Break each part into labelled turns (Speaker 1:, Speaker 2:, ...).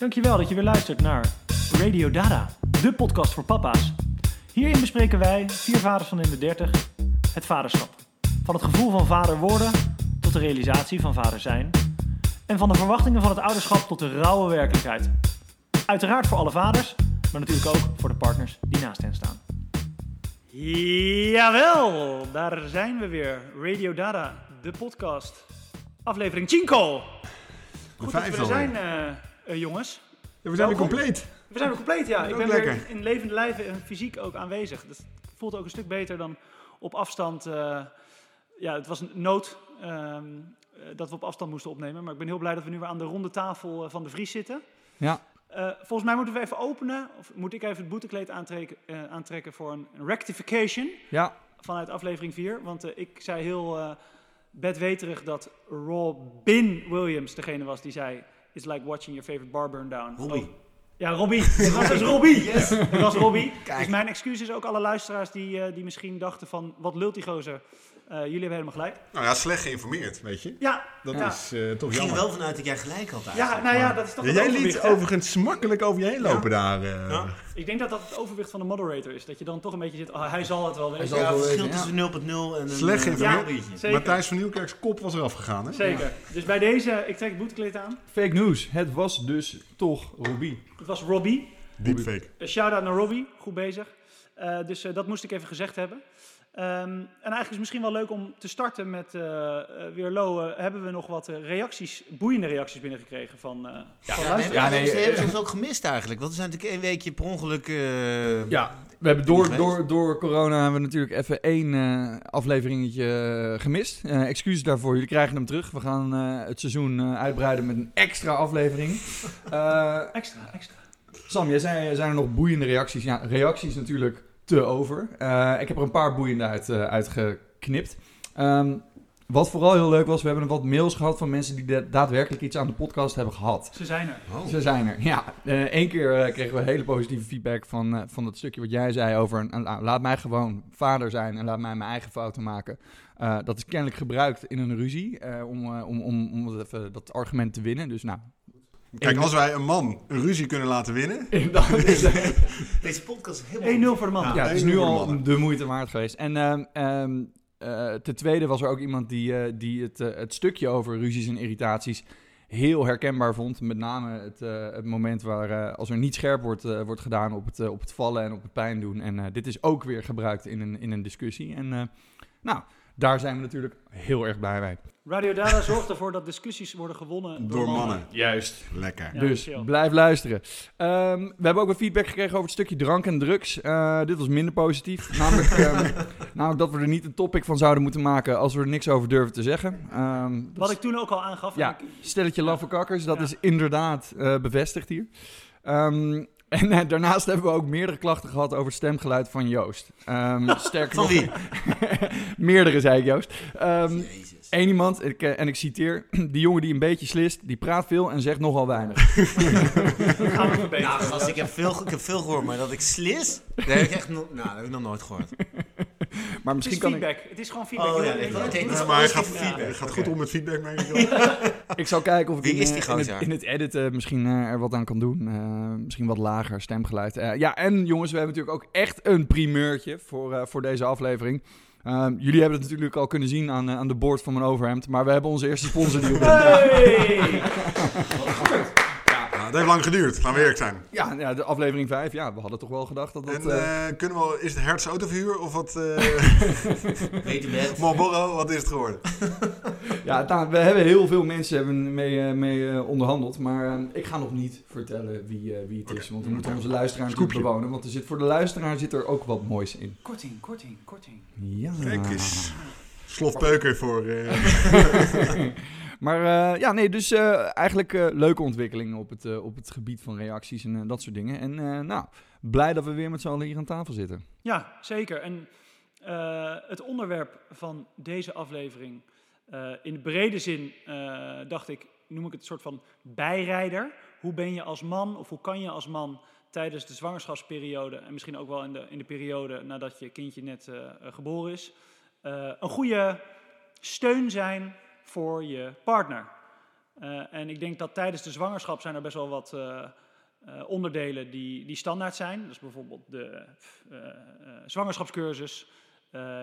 Speaker 1: Dankjewel dat je weer luistert naar Radio Dada, de podcast voor papa's. Hierin bespreken wij, vier vaders van in de 30, het vaderschap. Van het gevoel van vader worden tot de realisatie van vader zijn. En van de verwachtingen van het ouderschap tot de rauwe werkelijkheid. Uiteraard voor alle vaders, maar natuurlijk ook voor de partners die naast hen staan. Jawel, daar zijn we weer. Radio Dada, de podcast. Aflevering 5. Goed dat we er zijn, eh, eh, jongens.
Speaker 2: Ja, we zijn weer compleet.
Speaker 1: We zijn weer compleet, ja. Ik ben
Speaker 2: lekker.
Speaker 1: weer in levende lijven en fysiek ook aanwezig. Dat voelt ook een stuk beter dan op afstand. eh, ja, het was een nood ehm, eh, dat we op afstand moesten opnemen. Maar ik ben heel blij dat we nu weer aan de ronde tafel van de Vries zitten.
Speaker 3: Ja.
Speaker 1: Volgens mij moeten we even openen. Of moet ik even het boetekleed aantrekken, aantrekken voor een rectification
Speaker 3: Ja,
Speaker 1: vanuit aflevering 4. Want ik zei heel bedweterig dat Robin Williams degene was die zei... It's like watching your favorite bar burn down.
Speaker 4: Robbie.
Speaker 1: Oh, Ja, Robbie. Het was dus Robbie. Het was Robbie. Dus mijn excuus is ook alle luisteraars die, eh, die misschien dachten van... Wat lult die gozer? Eh, jullie hebben helemaal gelijk.
Speaker 2: Nou ja, slecht geïnformeerd, weet je.
Speaker 1: Ja,
Speaker 2: Dat
Speaker 1: ja.
Speaker 2: is eh, toch
Speaker 4: Ik ging er
Speaker 2: jammer.
Speaker 4: wel vanuit dat jij gelijk had
Speaker 1: Ja, nou ja, dat is toch
Speaker 2: Ja, jij liet overigens smakkelijk over je heen lopen daar. eh.
Speaker 4: Ja.
Speaker 1: Ik denk dat dat het overwicht van de moderator is. Dat je dan toch een beetje zit... Oh, hij zal het wel weten.
Speaker 3: zal
Speaker 4: Ja,
Speaker 3: het
Speaker 4: verschil tussen 0.0 en een
Speaker 2: Slecht geïnformeerd.
Speaker 1: Zeker.
Speaker 2: Matthijs van Nieuwkerk's kop was eraf gegaan, hè?
Speaker 1: Zeker. Dus bij deze, ik trek het boetekleed aan.
Speaker 3: fake news. Het was dus toch Robbie.
Speaker 1: Het was Robbie.
Speaker 2: Deepfake.
Speaker 1: Shout-out naar Robbie, goed bezig. Eh, dus eh, dat moest ik even gezegd hebben. Ehm, en eigenlijk is het misschien wel leuk om te starten met, eh eh, weer Lo, eh, hebben we nog wat reacties, boeiende reacties binnengekregen van, eh van
Speaker 4: Ja, hebben,
Speaker 3: Ja, nee,
Speaker 4: ze hebben ze ons ook gemist eigenlijk. Want we zijn natuurlijk een weekje per ongeluk... eh,
Speaker 3: Ja, we hebben door, door, door corona hebben we natuurlijk even één eh, afleveringetje gemist. Eh excuses daarvoor, jullie krijgen hem terug. We gaan eh, het seizoen eh, uitbreiden met een extra aflevering. Eh,
Speaker 1: Extra, extra.
Speaker 3: Sam, jij zei, zijn er nog boeiende reacties? Ja, reacties natuurlijk te over. Eh, ik heb er een paar boeiende uit, eh, uitgeknipt. Ehm, wat vooral heel leuk was, we hebben wat mails gehad van mensen die da- daadwerkelijk iets aan de podcast hebben gehad.
Speaker 1: Ze zijn er.
Speaker 4: Oh.
Speaker 3: Ze zijn er, ja. Eén keer eh, kregen we hele positieve feedback van, eh, van dat stukje wat jij zei over... een- laat mij gewoon vader zijn en laat mij mijn eigen fouten maken. Eh, dat is kennelijk gebruikt in een ruzie eh, om, eh, om, om, om dat, even, dat argument te winnen. Dus nou,
Speaker 2: Kijk, als wij een man een ruzie kunnen laten winnen...
Speaker 3: dat is,
Speaker 4: Deze podcast is helemaal...
Speaker 1: 1-0 voor de man.
Speaker 3: Ja, het is nu
Speaker 2: de
Speaker 3: al de moeite waard geweest. En ehm, ehm, eh, ten tweede was er ook iemand die, eh, die het, eh, het stukje over ruzies en irritaties heel herkenbaar vond. Met name het, eh, het moment waar eh, als er niet scherp wordt, eh, wordt gedaan op het, op het vallen en op het pijn doen. En eh, dit is ook weer gebruikt in een, in een discussie. En eh, nou, daar zijn we natuurlijk heel erg blij mee.
Speaker 1: Radio Dada zorgt ervoor dat discussies worden gewonnen door,
Speaker 2: Door mannen.
Speaker 3: Juist.
Speaker 2: Lekker.
Speaker 1: Ja,
Speaker 3: dus
Speaker 1: chill.
Speaker 3: blijf luisteren. Ehm, we hebben ook wat feedback gekregen over het stukje drank en drugs. Eh, dit was minder positief. Namelijk, ehm, namelijk dat we er niet een topic van zouden moeten maken als we er niks over durven te zeggen. Ehm,
Speaker 1: Wat
Speaker 3: is-
Speaker 1: ik toen ook al aangaf. en
Speaker 3: Ja,
Speaker 1: ik-
Speaker 3: stelletje laffe kakkers, dat
Speaker 1: Ja.
Speaker 3: is inderdaad eh, bevestigd hier. Ehm, en eh, daarnaast hebben we ook meerdere klachten gehad over het stemgeluid van Joost. Ehm sterker
Speaker 4: Van
Speaker 3: nog-
Speaker 4: wie?
Speaker 3: meerdere, zei ik Joost. Ehm
Speaker 4: Jezus.
Speaker 3: Eén iemand, ik, eh, en ik citeer, die jongen die een beetje slist, die praat veel en zegt nogal weinig.
Speaker 1: gaan we.
Speaker 4: Nou, gast, ik heb, veel, ik heb veel gehoord, maar dat ik slis... Dat heb ik echt nog, nou, dat heb ik nog nooit gehoord.
Speaker 3: Maar
Speaker 1: het is
Speaker 3: misschien kan ik,
Speaker 1: feedback. Het is gewoon feedback.
Speaker 4: Oh, ja, nee, is
Speaker 2: maar hij gaat,
Speaker 4: feedback.
Speaker 2: hij gaat goed om met feedback, merk ik wel.
Speaker 3: ik zal kijken of ik
Speaker 4: Wie
Speaker 3: in,
Speaker 4: is
Speaker 3: eh,
Speaker 4: die
Speaker 3: in, het, in het editen misschien eh, er wat aan kan doen. Eh, misschien wat lager stemgeluid. Eh, ja, en jongens, we hebben natuurlijk ook echt een primeurtje voor, eh, voor deze aflevering. Ehm, jullie hebben het natuurlijk al kunnen zien aan, eh, aan de board van mijn overhemd. Maar we hebben onze eerste sponsor die op
Speaker 1: Hey!
Speaker 2: Het heeft lang geduurd, laten we eerlijk zijn.
Speaker 3: Ja, ja, de aflevering 5. Ja, we hadden toch wel gedacht dat dat...
Speaker 2: En
Speaker 3: eh,
Speaker 2: eh, kunnen we is het Hertz autoverhuur of wat? eh
Speaker 4: Weet je.
Speaker 2: Marlboro, wat is het geworden?
Speaker 3: ja, nou, we hebben heel veel mensen hebben mee, eh, mee onderhandeld. Maar ik ga nog niet vertellen wie, wie het is. Want we moeten onze luisteraar natuurlijk
Speaker 2: Scoopje.
Speaker 3: bewonen. Want er zit, voor de luisteraar zit er ook wat moois in.
Speaker 1: Korting, korting, korting.
Speaker 3: Ja.
Speaker 2: Kijk eens. Slofpeuker voor...
Speaker 3: Maar eh, ja, nee, dus eh, eigenlijk eh, leuke ontwikkelingen op het, op het gebied van reacties en dat soort dingen. En nou, blij dat we weer met z'n allen hier aan tafel zitten.
Speaker 1: Ja, zeker. En het onderwerp van deze aflevering, in de brede zin, dacht ik, noem ik het een soort van bijrijder. Hoe ben je als man, of hoe kan je als man tijdens de zwangerschapsperiode, en misschien ook wel in de, in de periode nadat je kindje net geboren is, een goede steun zijn voor je partner. Eh, en ik denk dat tijdens de zwangerschap zijn er best wel wat eh, eh, onderdelen die, die standaard zijn. Dus bijvoorbeeld de zwangerschapscursus.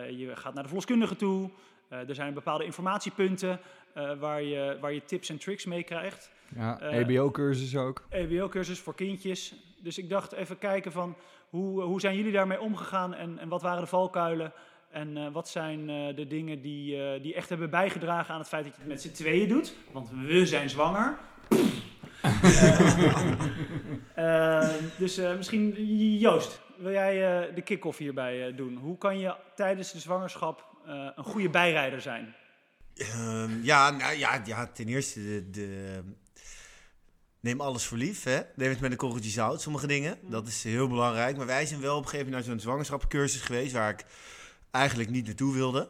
Speaker 1: Je gaat naar de verloskundige toe. Er zijn bepaalde informatiepunten waar, je, waar je tips en tricks mee krijgt.
Speaker 3: Ja, EBO-cursus ook.
Speaker 1: EBO-cursus voor kindjes. Dus ik dacht even kijken van hoe, hoe zijn jullie daarmee omgegaan en, en wat waren de valkuilen? En eh, wat zijn eh, de dingen die, eh, die echt hebben bijgedragen aan het feit dat je het met z'n tweeën doet? Want we zijn zwanger. Dus eh, misschien Joost, wil jij eh, de kick-off hierbij eh, doen? Hoe kan je tijdens de zwangerschap eh, een goede bijrijder zijn?
Speaker 4: Ehm, ja, nou, ja, ja, ten eerste, de, de, neem alles voor lief. Hè? Neem het met een korreltje zout, sommige dingen. Dat is heel belangrijk. Maar wij zijn wel op een gegeven moment naar zo'n zwangerschapscursus geweest... waar ik eigenlijk niet naartoe wilde.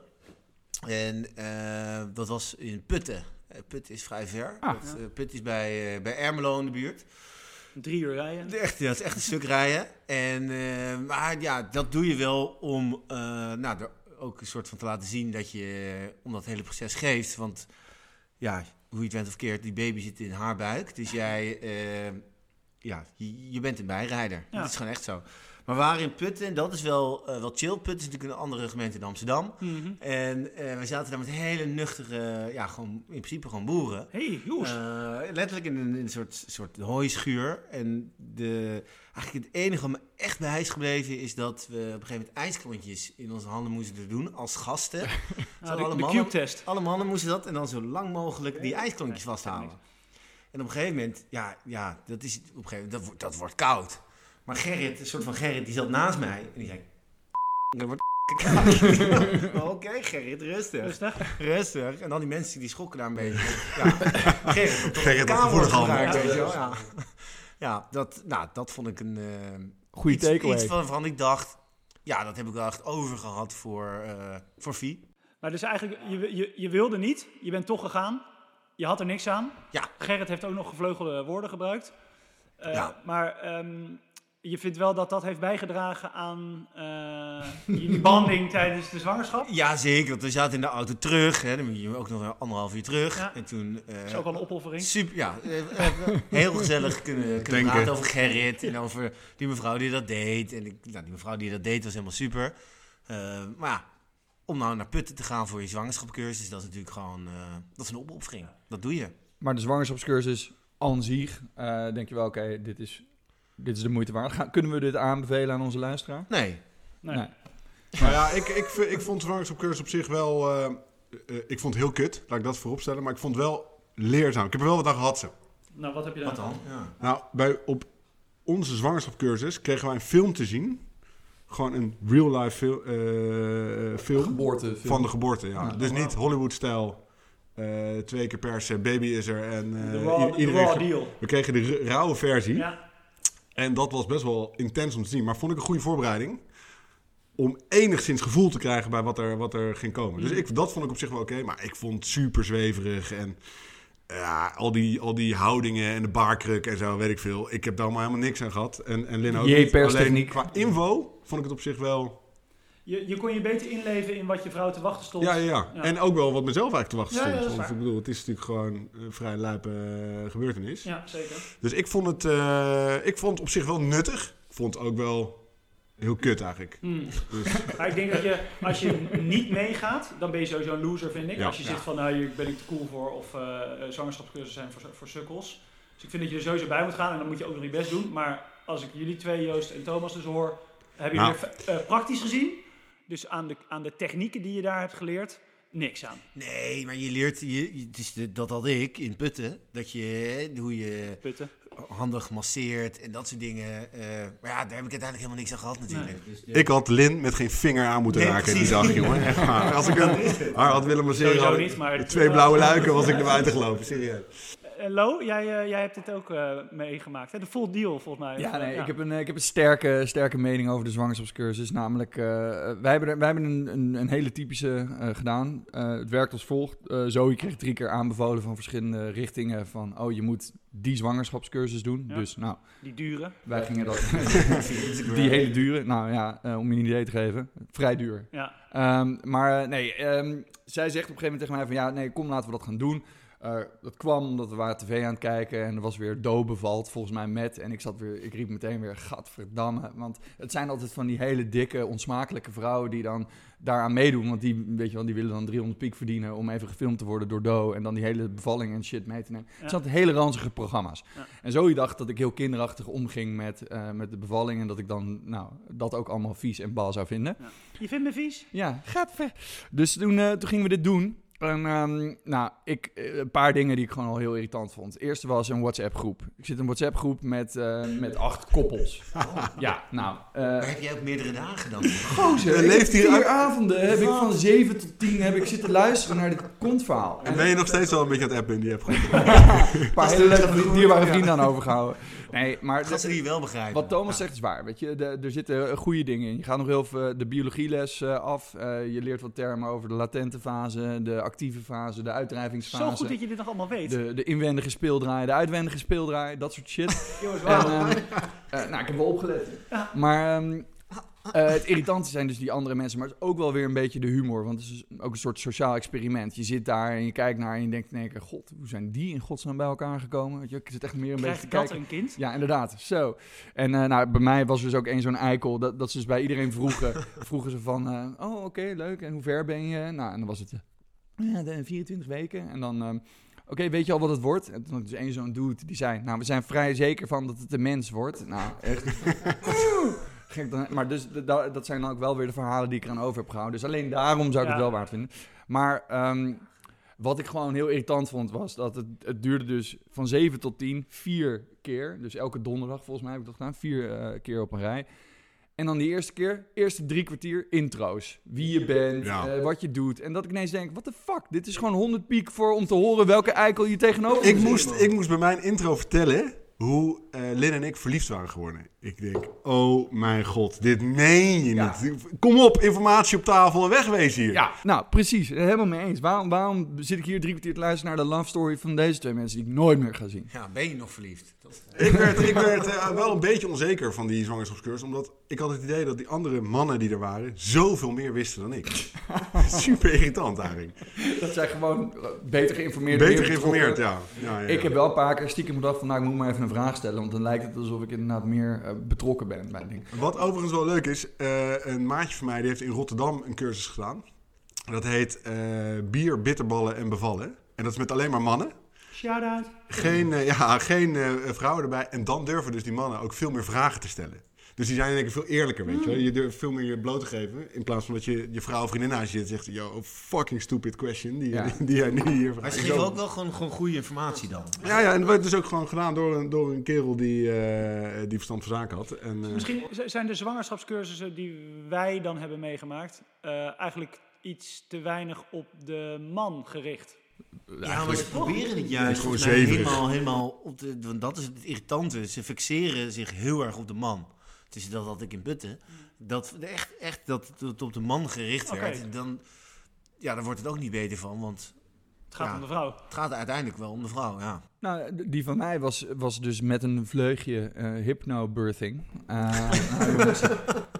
Speaker 4: En eh, dat was in Putten. Eh, Putten is vrij ver.
Speaker 3: Ah.
Speaker 4: dat, eh, Putten is bij, eh, bij Ermelo in de buurt.
Speaker 1: Drie uur rijden.
Speaker 4: Echt, ja, dat is echt een stuk rijden. En, eh, maar ja, dat doe je wel om eh, nou, er ook een soort van te laten zien dat je om dat hele proces geeft. Want ja, hoe je het went of keert, die baby zit in haar buik. Dus jij, ja, je, je bent een bijrijder.
Speaker 1: Ja.
Speaker 4: Dat is gewoon echt zo. Maar we waren in Putten, en dat is wel, eh, wel chill. Putten is natuurlijk een andere gemeente in Amsterdam.
Speaker 1: Mhm.
Speaker 4: En eh, we zaten daar met hele nuchtere, ja, gewoon in principe gewoon boeren.
Speaker 1: Hey, Joost.
Speaker 4: Eh, letterlijk in een, in een soort, soort hooischuur. En de, eigenlijk het enige wat me echt bij is gebleven... is dat we op een gegeven moment ijsklontjes in onze handen moesten doen als gasten.
Speaker 1: Ah,
Speaker 4: Zo
Speaker 1: de,
Speaker 4: alle,
Speaker 1: de
Speaker 4: mannen,
Speaker 1: Cube-test.
Speaker 4: alle mannen moesten dat en dan zo lang mogelijk die ijsklontjes vasthouden. En op een gegeven moment, ja, ja dat, is, op een gegeven moment dat, wordt- dat wordt koud. Maar Gerrit, een soort van Gerrit, die zat naast mij. En die zei... Dat wordt koud. Oké, Gerrit, rustig.
Speaker 1: Rustig.
Speaker 4: Rustig. En dan die mensen die schrokken daar een beetje. Ja, Gerrit,
Speaker 2: Gerrit had gevoelig
Speaker 4: gebruikt, weet je wel.
Speaker 1: dat
Speaker 4: Ja, ja dat, nou, dat vond ik een... eh,
Speaker 3: Goeie
Speaker 4: iets,
Speaker 3: takeaway.
Speaker 4: iets van, van ik dacht... Ja, dat heb ik wel echt over gehad voor, eh voor Vie.
Speaker 1: Maar dus eigenlijk, je, je, je wilde niet, je bent toch gegaan. Je had er niks aan.
Speaker 4: Ja.
Speaker 1: Gerrit heeft ook nog gevleugelde woorden gebruikt. Eh,
Speaker 4: Ja.
Speaker 1: Maar ehm, je vindt wel dat dat heeft bijgedragen aan eh jullie banding tijdens de zwangerschap?
Speaker 4: Ja, zeker. Want we zaten in de auto terug. Hè, dan moet je ook nog anderhalf uur terug.
Speaker 1: Ja.
Speaker 4: En toen... eh,
Speaker 1: Dat is ook al een opoffering.
Speaker 4: Super, ja. eh, heel gezellig kunnen, kunnen praten over Gerrit en over die mevrouw die dat deed. En ik, nou, die mevrouw die dat deed was helemaal super. Maar ja, om nou naar Putten te gaan voor je zwangerschapscursus, dat is natuurlijk gewoon, eh, dat is een opoffering. Dat doe je.
Speaker 3: Maar de zwangerschapscursus aan zich, eh, denk je wel, oké, dit, is, dit is de moeite waard. Gaan, kunnen we dit aanbevelen aan onze luisteraar?
Speaker 4: Nee.
Speaker 1: Nee.
Speaker 3: Nee.
Speaker 2: Nou ja, ik, ik, ik vond zwangerschapscursus op zich wel... eh, eh, ik vond het heel kut, laat ik dat vooropstellen. Maar ik vond het wel leerzaam. Ik heb er wel wat aan gehad zo.
Speaker 1: Nou, wat heb je daar?
Speaker 4: Wat dan? Ja.
Speaker 2: Nou, bij, op onze zwangerschapscursus kregen wij een film te zien. Gewoon een real-life fil- eh, film.
Speaker 3: Geboorte.
Speaker 2: Van de geboorte, ja.
Speaker 3: Ja.
Speaker 2: dus niet Hollywood-stijl. eh, twee keer per se, baby is er en eh,
Speaker 1: De raw,
Speaker 2: iedereen...
Speaker 1: raw
Speaker 2: ge-
Speaker 1: deal.
Speaker 2: We kregen de rauwe versie.
Speaker 1: Ja.
Speaker 2: En dat was best wel intens om te zien. Maar vond ik een goede voorbereiding. Om enigszins gevoel te krijgen bij wat er, wat er ging komen. Dus ik, dat vond ik op zich wel oké. maar ik vond het super zweverig. En ja, al, die, al die houdingen en de baarkruk en zo, weet ik veel. Ik heb daar allemaal helemaal niks aan gehad. En, en Lin ook. Alleen qua info vond ik het op zich wel...
Speaker 1: Je, je kon je beter inleven in wat je vrouw te wachten stond.
Speaker 2: Ja, ja, ja.
Speaker 1: Ja.
Speaker 2: En ook wel wat mezelf eigenlijk te wachten stond.
Speaker 1: dat is
Speaker 2: Want ik bedoel, het is natuurlijk gewoon een vrij lijpe eh, gebeurtenis.
Speaker 1: Ja, zeker.
Speaker 2: Dus ik vond, het, eh, ik vond het op zich wel nuttig. Ik vond het ook wel heel kut eigenlijk.
Speaker 1: Hmm.
Speaker 2: Dus,
Speaker 1: Maar ik denk dat je, als je niet meegaat, dan ben je sowieso een loser, vind ik.
Speaker 2: Ja.
Speaker 1: als je zit van, nou, hier ben ik te cool voor, of eh zwangerschapscursussen zijn voor, voor sukkels. Dus ik vind dat je er sowieso bij moet gaan en dan moet je ook nog je best doen. Maar als ik jullie twee, Joost en Thomas, dus hoor, heb je
Speaker 2: Nou.
Speaker 1: weer praktisch gezien. Dus aan de, aan de technieken die je daar hebt geleerd, niks aan.
Speaker 4: Nee, maar je leert, je, het is de- dat had ik in Putten, dat je, hoe je
Speaker 1: Putten.
Speaker 4: handig masseert en dat soort dingen. eh, maar ja, daar heb ik uiteindelijk helemaal niks aan gehad natuurlijk. Dus, ja.
Speaker 2: ik had Lin met geen vinger aan moeten
Speaker 4: Nee,
Speaker 2: raken die
Speaker 4: precies.
Speaker 2: dag, jongen. Echt. Als ik een haar had willen masseren,
Speaker 1: niet, maar...
Speaker 2: twee blauwe luiken was ik naar buiten gelopen. Serieus.
Speaker 1: Eh, Lo, jij, eh, jij hebt dit ook eh, meegemaakt. Hè? De full deal, volgens mij.
Speaker 3: Ja, nee, Ik, heb een, ik heb een sterke, sterke mening over de zwangerschapscursus. Namelijk, eh, wij hebben, er- wij hebben een, een, een hele typische eh, gedaan. Eh, het werkt als volgt. Eh Zoe kreeg drie keer aanbevolen van verschillende richtingen van... oh, je moet die zwangerschapscursus doen.
Speaker 1: Ja.
Speaker 3: Dus nou,
Speaker 1: Die dure.
Speaker 3: wij gingen dat... die hele dure. Nou ja, eh, om je een idee te geven. Vrij duur.
Speaker 1: Ja.
Speaker 3: Ehm, maar nee, ehm, zij zegt op een gegeven moment tegen mij van... ja, nee, kom, laten we dat gaan doen. Eh, dat kwam omdat we waren tv aan het kijken en er was weer Do bevalt, volgens mij met. En ik zat weer, ik riep meteen weer, gadverdamme. Want het zijn altijd van die hele dikke, onsmakelijke vrouwen die dan daaraan meedoen. Want die, weet je wel, die willen dan 300 piek verdienen om even gefilmd te worden door Do. En dan die hele bevalling en shit mee te nemen. Het zijn hele ranzige programma's.
Speaker 1: Ja.
Speaker 3: En zo je dacht dat ik heel kinderachtig omging met, eh, met de bevalling. En dat ik dan, nou, dat ook allemaal vies en bal zou vinden.
Speaker 1: Je vindt me vies?
Speaker 3: Ja, gaat ver. Dus toen, eh, toen gingen we dit doen. En ehm, nou, ik, eh, een paar dingen die ik gewoon al heel irritant vond. Het eerste was een WhatsApp-groep. Ik zit in een WhatsApp-groep met, eh, met acht koppels. ja, nou... eh,
Speaker 4: Maar heb jij ook meerdere dagen dan?
Speaker 3: Gozer,
Speaker 2: Er leeft hier
Speaker 3: vier avonden heb ik van 7 tot 10 heb ik zitten luisteren naar dit kontverhaal.
Speaker 2: En ben je nog steeds wel een beetje aan het appen in die app?
Speaker 3: een paar hele leuke dierbare vrienden aan overgehouden. Nee, maar
Speaker 4: Gasten die wel begrijpen.
Speaker 3: wat Thomas zegt is waar. Weet je, de- er zitten eh, goede dingen in. Je gaat nog heel veel de biologieles eh, af. Eh, je leert wat termen over de latente fase, de actieve fase, de
Speaker 1: Zo
Speaker 3: uitdrijvingsfase.
Speaker 1: goed dat je dit nog allemaal weet.
Speaker 3: De, de inwendige speeldraai, de uitwendige speeldraai, dat soort shit.
Speaker 1: Jongens,
Speaker 3: En,
Speaker 1: waarom?
Speaker 3: ehm, eh, nou, ik heb wel opgelet. Maar ehm, eh, het irritante zijn dus die andere mensen. Maar het is ook wel weer een beetje de humor. Want het is dus ook een soort sociaal experiment. Je zit daar en je kijkt naar en je denkt... Nee, god, hoe zijn die in godsnaam bij elkaar gekomen? Weet je, ik zit echt meer een beetje te kijken.
Speaker 1: een kind?
Speaker 3: Ja, inderdaad. Zo. En eh, nou, bij mij was dus ook één zo'n eikel. Dat, dat ze dus bij iedereen vroegen. vroegen ze van... eh, oh, oké, leuk. En hoe ver ben je? Nou, en dan was het... ja, de 24 weken. En dan... ehm, Oké, weet je al wat het wordt? En toen had dus één zo'n dude die zei... Nou, we zijn vrij zeker van dat het een mens wordt. Nou, echt... Gek dan, maar dus dat zijn dan ook wel weer de verhalen die ik eraan over heb gehouden. Dus alleen daarom zou ik
Speaker 1: Ja.
Speaker 3: het wel waard vinden. Maar ehm, wat ik gewoon heel irritant vond, was dat het, het duurde dus van 7 tot 10, vier keer. Dus elke donderdag volgens mij heb ik dat gedaan. Vier eh, keer op een rij. En dan die eerste keer, eerste drie kwartier intro's. Wie je bent,
Speaker 2: Ja.
Speaker 3: eh, wat je doet. En dat ik ineens denk, what the fuck? Dit is gewoon 100 piek voor om te horen welke eikel je tegenover
Speaker 2: Ik
Speaker 3: zit.
Speaker 2: moest, ik moest bij mijn intro vertellen hoe eh Lin en ik verliefd waren geworden. Ik denk, oh mijn god, dit meen je
Speaker 3: Ja.
Speaker 2: niet. Kom op, informatie op tafel en wegwezen hier.
Speaker 3: Ja, nou precies. Helemaal mee eens. Waarom, waarom zit ik hier drie kwartier te luisteren naar de love story van deze twee mensen die ik nooit meer ga zien?
Speaker 4: Ja, ben je nog verliefd? Dat...
Speaker 2: Ik werd, ik werd eh, wel een beetje onzeker van die zwangerschapscursus. Omdat ik had het idee dat die andere mannen die er waren... zoveel meer wisten dan ik. Super irritant eigenlijk.
Speaker 3: Dat zij gewoon eh, beter geïnformeerd
Speaker 2: Beter
Speaker 3: meer
Speaker 2: geïnformeerd, ja. ja, ja,
Speaker 3: Ik heb wel een paar keer stiekem bedacht van, nou, ik moet maar even een vraag stellen. Want dan lijkt het alsof ik inderdaad meer betrokken ben bij het ding.
Speaker 2: Wat overigens wel leuk is, eh, een maatje van mij die heeft in Rotterdam een cursus gedaan. Dat heet eh, bier, bitterballen en bevallen. En dat is met alleen maar mannen.
Speaker 1: Shout-out.
Speaker 2: Geen, eh, ja, geen eh, vrouwen erbij. En dan durven dus die mannen ook veel meer vragen te stellen. Dus die zijn denk ik veel eerlijker, weet je wel. Je durft veel meer je bloot te geven. In plaats van dat je je vrouw of vriendin naast je zit en zegt... Yo, fucking stupid question die,
Speaker 3: Ja.
Speaker 2: die, die jij nu hier
Speaker 4: Maar
Speaker 2: vraagt.
Speaker 4: ze geven ook wel gewoon, gewoon goede informatie dan.
Speaker 2: Ja, ja, en dat werd dus ook gewoon gedaan door een, door een kerel die, eh, die verstand van zaken had. En, eh,
Speaker 1: Misschien zijn de zwangerschapscursussen die wij dan hebben meegemaakt... eh, eigenlijk iets te weinig op de man gericht.
Speaker 4: Ja, maar ze proberen het juist helemaal, helemaal op de... Want dat is het irritante. Ze fixeren zich heel erg op de man. Het is dat dat ik in Putten. Dat echt, echt dat het op de man gericht werd. Dan, ja, daar wordt het ook niet beter van. Want
Speaker 1: Het gaat
Speaker 4: Ja.
Speaker 1: om de vrouw.
Speaker 4: het gaat uiteindelijk wel om de vrouw, ja.
Speaker 3: Nou, die van mij was, was dus met een vleugje eh hypnobirthing. Eh,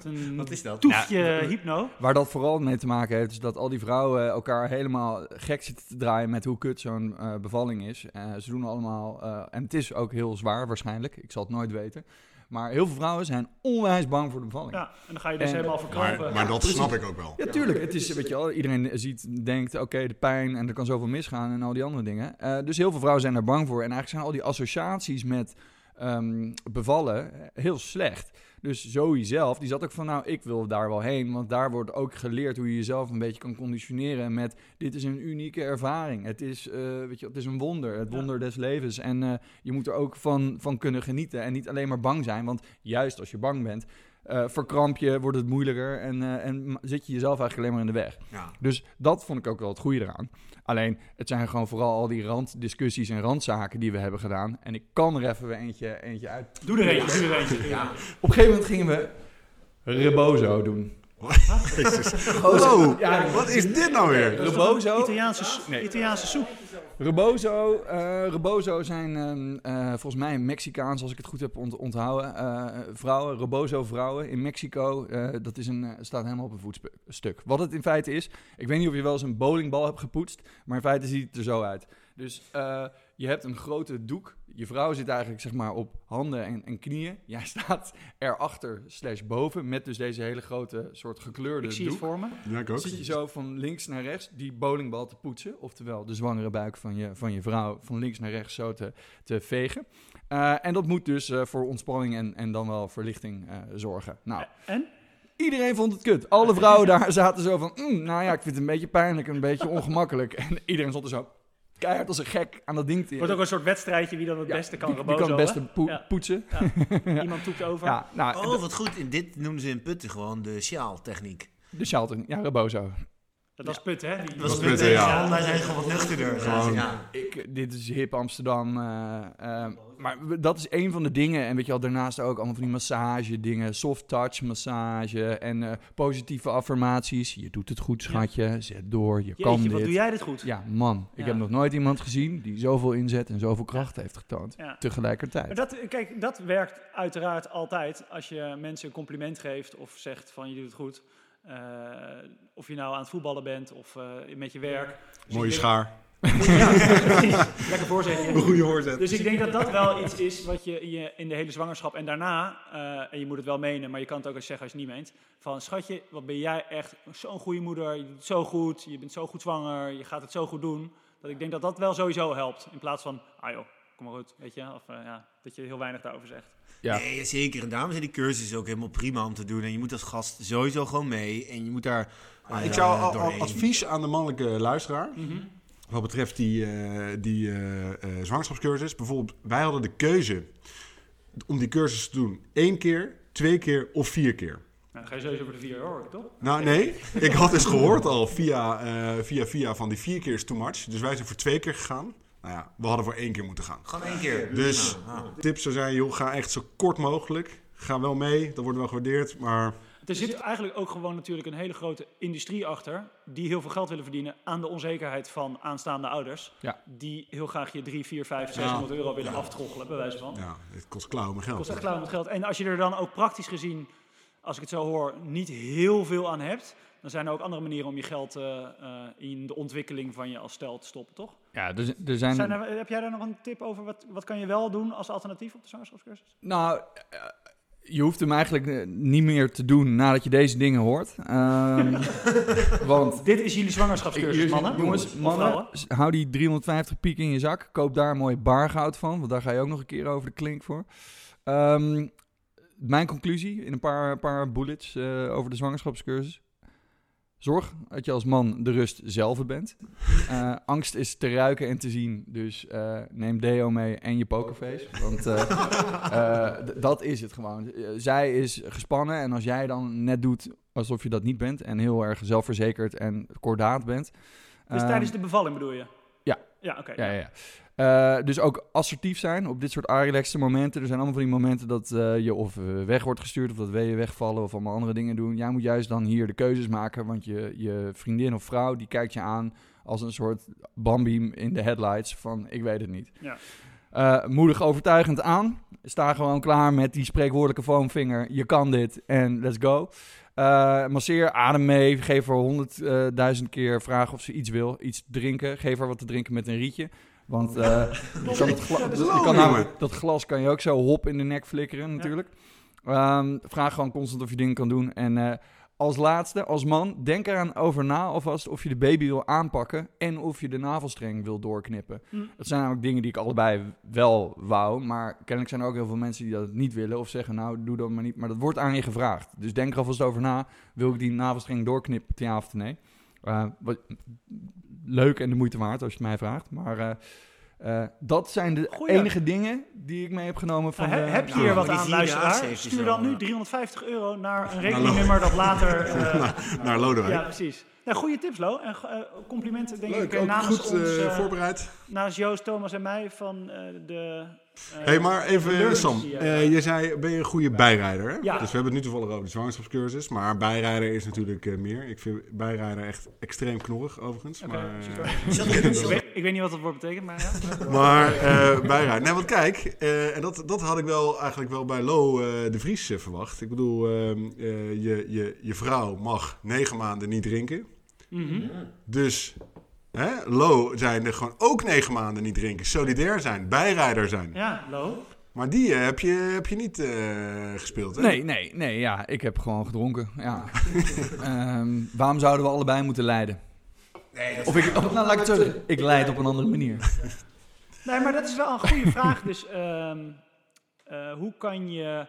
Speaker 3: nou,
Speaker 4: Wat is dat?
Speaker 1: toefje hypno.
Speaker 3: Waar dat vooral mee te maken heeft, is dat al die vrouwen elkaar helemaal gek zitten te draaien met hoe kut zo'n eh, bevalling is. Eh, ze doen allemaal, eh, en het is ook heel zwaar waarschijnlijk, ik zal het nooit weten. Maar heel veel vrouwen zijn onwijs bang voor de bevalling.
Speaker 1: Ja, en dan ga je dus
Speaker 3: En-
Speaker 1: helemaal verkrampen.
Speaker 2: maar, maar dat snap ik ook wel.
Speaker 3: Ja, tuurlijk. Het is, weet je wel, iedereen ziet, denkt, oké, de pijn en er kan zoveel misgaan en al die andere dingen. Eh, dus heel veel vrouwen zijn daar bang voor. En eigenlijk zijn al die associaties met ehm, bevallen heel slecht. Dus Zoe zelf, die zat ook van, nou, ik wil daar wel heen. Want daar wordt ook geleerd hoe je jezelf een beetje kan conditioneren met, dit is een unieke ervaring. Het is, eh, weet je, het is een wonder, het
Speaker 1: Ja.
Speaker 3: wonder des levens. En eh, je moet er ook van, van kunnen genieten en niet alleen maar bang zijn. Want juist als je bang bent, eh, verkramp je, wordt het moeilijker en, eh, en zit je jezelf eigenlijk alleen maar in de weg.
Speaker 4: ja.
Speaker 3: Dus dat vond ik ook wel het goede eraan. Alleen, het zijn gewoon vooral al die randdiscussies en randzaken die we hebben gedaan. En ik kan er even weer eentje, eentje uit.
Speaker 1: Doe er eentje, doe er eentje.
Speaker 3: Op een gegeven moment gingen we Rebozo doen.
Speaker 2: Wow,
Speaker 3: Ja,
Speaker 2: wat is dit nou weer?
Speaker 3: Rebozo?
Speaker 1: Italiaanse,
Speaker 3: Nee.
Speaker 1: Italiaanse soep.
Speaker 3: Rebozo, eh, Rebozo zijn ehm, eh, volgens mij Mexicaans, als ik het goed heb ont- onthouden. eh, vrouwen, Rebozo vrouwen in Mexico. dat is een, staat helemaal op een voetstuk. Wat het in feite is, ik weet niet of je wel eens een bowlingbal hebt gepoetst, maar in feite ziet het er zo uit. Dus je hebt een grote doek. Je vrouw zit eigenlijk zeg maar op handen en, en knieën. Jij staat erachter slash boven met dus deze hele grote soort gekleurde
Speaker 1: Ik zie het
Speaker 3: doek.
Speaker 1: voor me.
Speaker 2: Ja, ik ook.
Speaker 3: Zit je zo van links naar rechts die bowlingbal te poetsen. Oftewel de zwangere buik van je, van je vrouw van links naar rechts zo te, te vegen. Eh, en dat moet dus eh, voor ontspanning en, en dan wel verlichting eh, zorgen. Nou,
Speaker 1: En?
Speaker 3: Iedereen vond het kut. Alle vrouwen daar zaten zo van, "Mm, nou ja, ik vind het een beetje pijnlijk, een beetje ongemakkelijk. En iedereen stond er zo keihard als een gek aan dat ding te...
Speaker 1: Het wordt ook een soort wedstrijdje wie dan het
Speaker 3: Ja,
Speaker 1: beste kan rebozo,
Speaker 3: kan het beste
Speaker 1: hè?
Speaker 3: poe-
Speaker 1: Ja.
Speaker 3: poetsen.
Speaker 1: Iemand toekt over.
Speaker 3: Ja, nou,
Speaker 4: Oh, wat goed. In dit noemen ze in Putten gewoon de sjaaltechniek.
Speaker 3: de Charlton, ja, rebozo.
Speaker 1: Dat was put, hè? Die,
Speaker 4: Dat was Putten,
Speaker 2: ja.
Speaker 4: ja. Wij zijn gewoon wat nuchterder.
Speaker 2: Gewoon-
Speaker 4: Ja.
Speaker 3: Ik, dit is hip Amsterdam. eh, eh, maar dat is een van de dingen. En weet je wel, daarnaast ook allemaal van die massage dingen. Soft touch massage en eh, positieve affirmaties. Je doet het goed, schatje. Zet door, je kan
Speaker 1: Jeetje,
Speaker 3: dit.
Speaker 1: wat doe jij dit goed?
Speaker 3: Ja, man. Ik heb nog nooit iemand gezien die zoveel inzet en zoveel kracht heeft getoond. Tegelijkertijd.
Speaker 1: Maar dat, kijk, dat werkt uiteraard altijd als je mensen een compliment geeft of zegt van je doet het goed. Eh, of je nou aan het voetballen bent of eh, met je werk. Dus
Speaker 2: Mooie
Speaker 1: denk-
Speaker 2: schaar.
Speaker 1: Ja. Lekker voorzetje.
Speaker 2: Een goede hoorzet.
Speaker 1: Dus ik denk dat dat wel iets is wat je, je in de hele zwangerschap en daarna, eh, en je moet het wel menen, maar je kan het ook eens zeggen als je het niet meent, van schatje, wat ben jij echt zo'n goede moeder, je doet het zo goed, je bent zo goed zwanger, je gaat het zo goed doen. Dat ik denk dat dat wel sowieso helpt, in plaats van, ah joh, kom maar goed, weet je, of eh, ja, dat je heel weinig daarover zegt.
Speaker 3: Ja.
Speaker 4: Nee, zeker. En daarom zijn die cursussen ook helemaal prima om te doen. En je moet als gast sowieso gewoon mee. En je moet daar
Speaker 2: Ah,
Speaker 4: eh,
Speaker 2: ik zou al- advies aan de mannelijke luisteraar. Wat betreft die, eh, die eh, eh, zwangerschapscursus. Bijvoorbeeld, wij hadden de keuze om die cursus te doen één keer, twee keer of vier keer.
Speaker 1: Nou, dan ga je sowieso voor de vier hoor, toch?
Speaker 2: Nou, nee. Ik had dus gehoord al via, eh, via, via van die vier keer is too much. Dus wij zijn voor twee keer gegaan. Nou ja, we hadden voor één keer moeten gaan.
Speaker 4: Gewoon één keer.
Speaker 2: Dus
Speaker 4: Nou, nou.
Speaker 2: tip zou zijn, joh, ga echt zo kort mogelijk. Ga wel mee, dat wordt wel gewaardeerd. Maar
Speaker 1: Er zit eigenlijk ook gewoon natuurlijk een hele grote industrie achter, die heel veel geld willen verdienen aan de onzekerheid van aanstaande ouders.
Speaker 3: Ja.
Speaker 1: Die heel graag je 3, 4, 5, 600 euro willen aftroggelen, bij wijze van.
Speaker 2: ja, het kost klauwen met geld.
Speaker 1: kost echt klauwen met geld. En als je er dan ook praktisch gezien, als ik het zo hoor, niet heel veel aan hebt, dan zijn er ook andere manieren om je geld eh, eh, in de ontwikkeling van je als stel te stoppen, toch?
Speaker 3: Ja, er, er zijn...
Speaker 1: Zijn er, heb jij daar nog een tip over? Wat, wat kan je wel doen als alternatief op de zwangerschapscursus?
Speaker 3: Nou, eh, je hoeft hem eigenlijk eh, niet meer te doen nadat je deze dingen hoort. Ehm, want
Speaker 1: Dit is jullie zwangerschapscursus, mannen.
Speaker 3: Jongens, mannen, hou die 350 piek in je zak. Koop daar een mooi bargoud van, want daar ga je ook nog een keer over de klink voor. Ehm, mijn conclusie in een paar, paar bullets eh, over de zwangerschapscursus. Zorg dat je als man de rust zelf bent. Eh, angst is te ruiken en te zien, dus eh, neem deo mee en je pokerface. Want eh, eh, dat is het gewoon. Zij is gespannen en als jij dan net doet alsof je dat niet bent... en heel erg zelfverzekerd en kordaat bent...
Speaker 1: Dus
Speaker 3: ehm,
Speaker 1: tijdens de bevalling bedoel je?
Speaker 3: Ja.
Speaker 1: Oké.
Speaker 3: ja, ja, ja. Eh, dus ook assertief zijn op dit soort relaxte momenten. Er zijn allemaal van die momenten dat eh, je of eh, weg wordt gestuurd... of dat weeën wegvallen of allemaal andere dingen doen. Jij moet juist dan hier de keuzes maken... want je, je vriendin of vrouw die kijkt je aan als een soort bambi in de headlights van ik weet het niet.
Speaker 1: Ja.
Speaker 3: Moedig overtuigend aan. Sta gewoon klaar met die spreekwoordelijke foamvinger. Je kan dit en let's go. Eh, masseer, adem mee. Geef haar honderdduizend keer vragen of ze iets wil. Iets drinken. Geef haar wat te drinken met een rietje. Want eh, je kan het gla-
Speaker 1: Ja, dat
Speaker 3: je kan
Speaker 2: jongen.
Speaker 3: dat glas kan je ook zo hop in de nek flikkeren natuurlijk. Ehm, vraag gewoon constant of je dingen kan doen. En eh, als laatste, als man, denk eraan over na alvast of je de baby wil aanpakken en of je de navelstreng wil doorknippen.
Speaker 1: Hm.
Speaker 3: Dat zijn namelijk dingen die ik allebei wel wou, maar kennelijk zijn er ook heel veel mensen die dat niet willen of zeggen, nou doe dat maar niet. Maar dat wordt aan je gevraagd. Dus denk er alvast over na, wil ik die navelstreng doorknippen, ja of nee? Eh, wat, leuk en de moeite waard als je het mij vraagt, maar... eh, eh, dat zijn de
Speaker 1: Goeie.
Speaker 3: enige dingen die ik mee heb genomen van
Speaker 1: Nou, he-
Speaker 3: de-
Speaker 1: heb je
Speaker 4: nou,
Speaker 1: hier wat aan,
Speaker 4: vierdaagse
Speaker 1: luisteraar? Stuur dan nu
Speaker 4: eh.
Speaker 1: 350 euro naar een rekeningnummer dat later... eh,
Speaker 2: Naar Lodewijk.
Speaker 1: ja, precies. Nou, goede tips, Lo. En eh, complimenten, denk
Speaker 2: Leuk,
Speaker 1: ik, eh,
Speaker 2: ook
Speaker 1: namens
Speaker 2: goed
Speaker 1: ons...
Speaker 2: eh,
Speaker 1: eh,
Speaker 2: voorbereid.
Speaker 1: namens Joost, Thomas en mij van eh, de... eh,
Speaker 2: hey, maar even Sam. eh, je zei, ben je een goede bijrijder? Hè?
Speaker 1: Ja.
Speaker 2: Dus we hebben het nu toevallig over de zwangerschapscursus. Maar bijrijder is natuurlijk eh, meer. Ik vind bijrijder echt extreem knorrig, overigens. Maar,
Speaker 1: ik, weet, ik weet niet wat dat woord betekent, maar ja.
Speaker 2: Maar eh bijrijden. Nee, want kijk, eh, en dat, dat had ik wel eigenlijk wel bij Lo eh, de Vries verwacht. Ik bedoel, ehm, eh, je, je, je vrouw mag negen maanden niet drinken.
Speaker 1: Mhm.
Speaker 2: Dus Hè? Low zijn er gewoon ook negen maanden niet drinken. Solidair zijn, bijrijder zijn.
Speaker 1: Ja, Lo.
Speaker 2: Maar die eh, heb, je, heb je niet eh, gespeeld, hè?
Speaker 3: Nee, nee, nee, ja, ik heb gewoon gedronken. Ja. Ehm, waarom zouden we allebei moeten lijden?
Speaker 4: Nee, dat
Speaker 3: Of ik, of, nou, laat ik het ik leid op een andere manier.
Speaker 1: Nee, maar dat is wel een goede vraag. Dus ehm, eh, hoe kan je...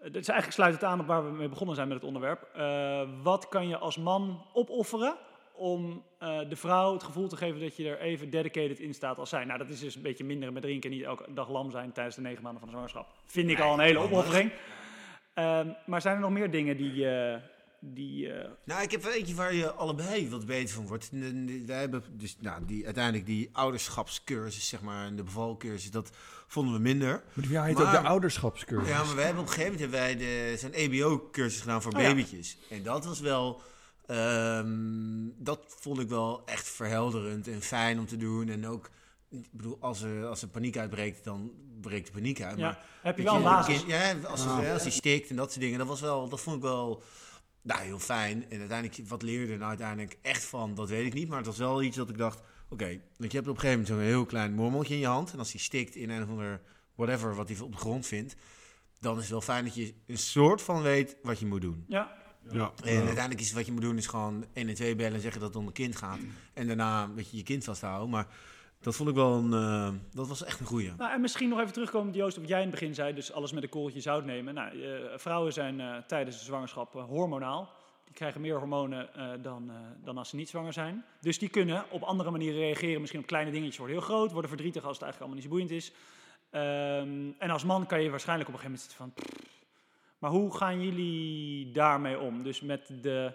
Speaker 1: Is eigenlijk sluit het aan op waar we mee begonnen zijn met het onderwerp. Eh, wat kan je als man opofferen om eh, de vrouw het gevoel te geven dat je er even dedicated in staat als zij? Nou, dat is dus een beetje minderen met drinken en niet elke dag lam zijn tijdens de negen maanden van de zwangerschap. Vind ik al een hele opoffering. Ehm, maar zijn er nog meer dingen die... eh, die eh,
Speaker 4: Nou, ik heb wel eentje waar je allebei wat beter van wordt. Wij hebben dus nou, die, uiteindelijk die ouderschapscursus, zeg maar, en de bevalcursus, dat vonden we minder.
Speaker 3: Maar ja, heet
Speaker 4: Maar-
Speaker 3: ook de ouderschapscursus.
Speaker 4: Ja, maar wij hebben op een gegeven moment hebben wij de, zo'n EBO-cursus gedaan voor
Speaker 1: Oh ja.
Speaker 4: babytjes. En dat was wel, ehm, dat vond ik wel echt verhelderend en fijn om te doen. En ook, ik bedoel, als er, als er paniek uitbreekt, dan breekt de paniek uit.
Speaker 1: ja,
Speaker 4: Maar
Speaker 1: heb je wel een basis.
Speaker 4: kind- ja, als, hij- als hij stikt en dat soort dingen, dat was wel, dat vond ik wel nou, heel fijn. En uiteindelijk, wat leerde er nou uiteindelijk echt van, dat weet ik niet. Maar het was wel iets dat ik dacht, oké, want je hebt op een gegeven moment zo'n heel klein mormeltje in je hand. En als hij stikt in een of ander whatever wat hij op de grond vindt, dan is het wel fijn dat je een soort van weet wat je moet doen.
Speaker 1: Ja,
Speaker 2: Ja.
Speaker 4: En uiteindelijk is wat je moet doen is gewoon 1 en 2 bellen en zeggen dat het om een kind gaat. En daarna weet je je kind vasthouden. Maar dat vond ik wel een, eh, dat was echt een goeie.
Speaker 1: Nou, en misschien nog even terugkomen, Joost, op wat jij in het begin zei. Dus alles met een korreltje zout nemen. Nou, eh, vrouwen zijn eh, tijdens de zwangerschap hormonaal. Die krijgen meer hormonen eh, dan, eh, dan als ze niet zwanger zijn. Dus die kunnen op andere manieren reageren. Misschien op kleine dingetjes worden heel groot. Worden verdrietig als het eigenlijk allemaal niet zo boeiend is. Ehm, en als man kan je waarschijnlijk op een gegeven moment zitten van... Maar hoe gaan jullie daarmee om? Dus met de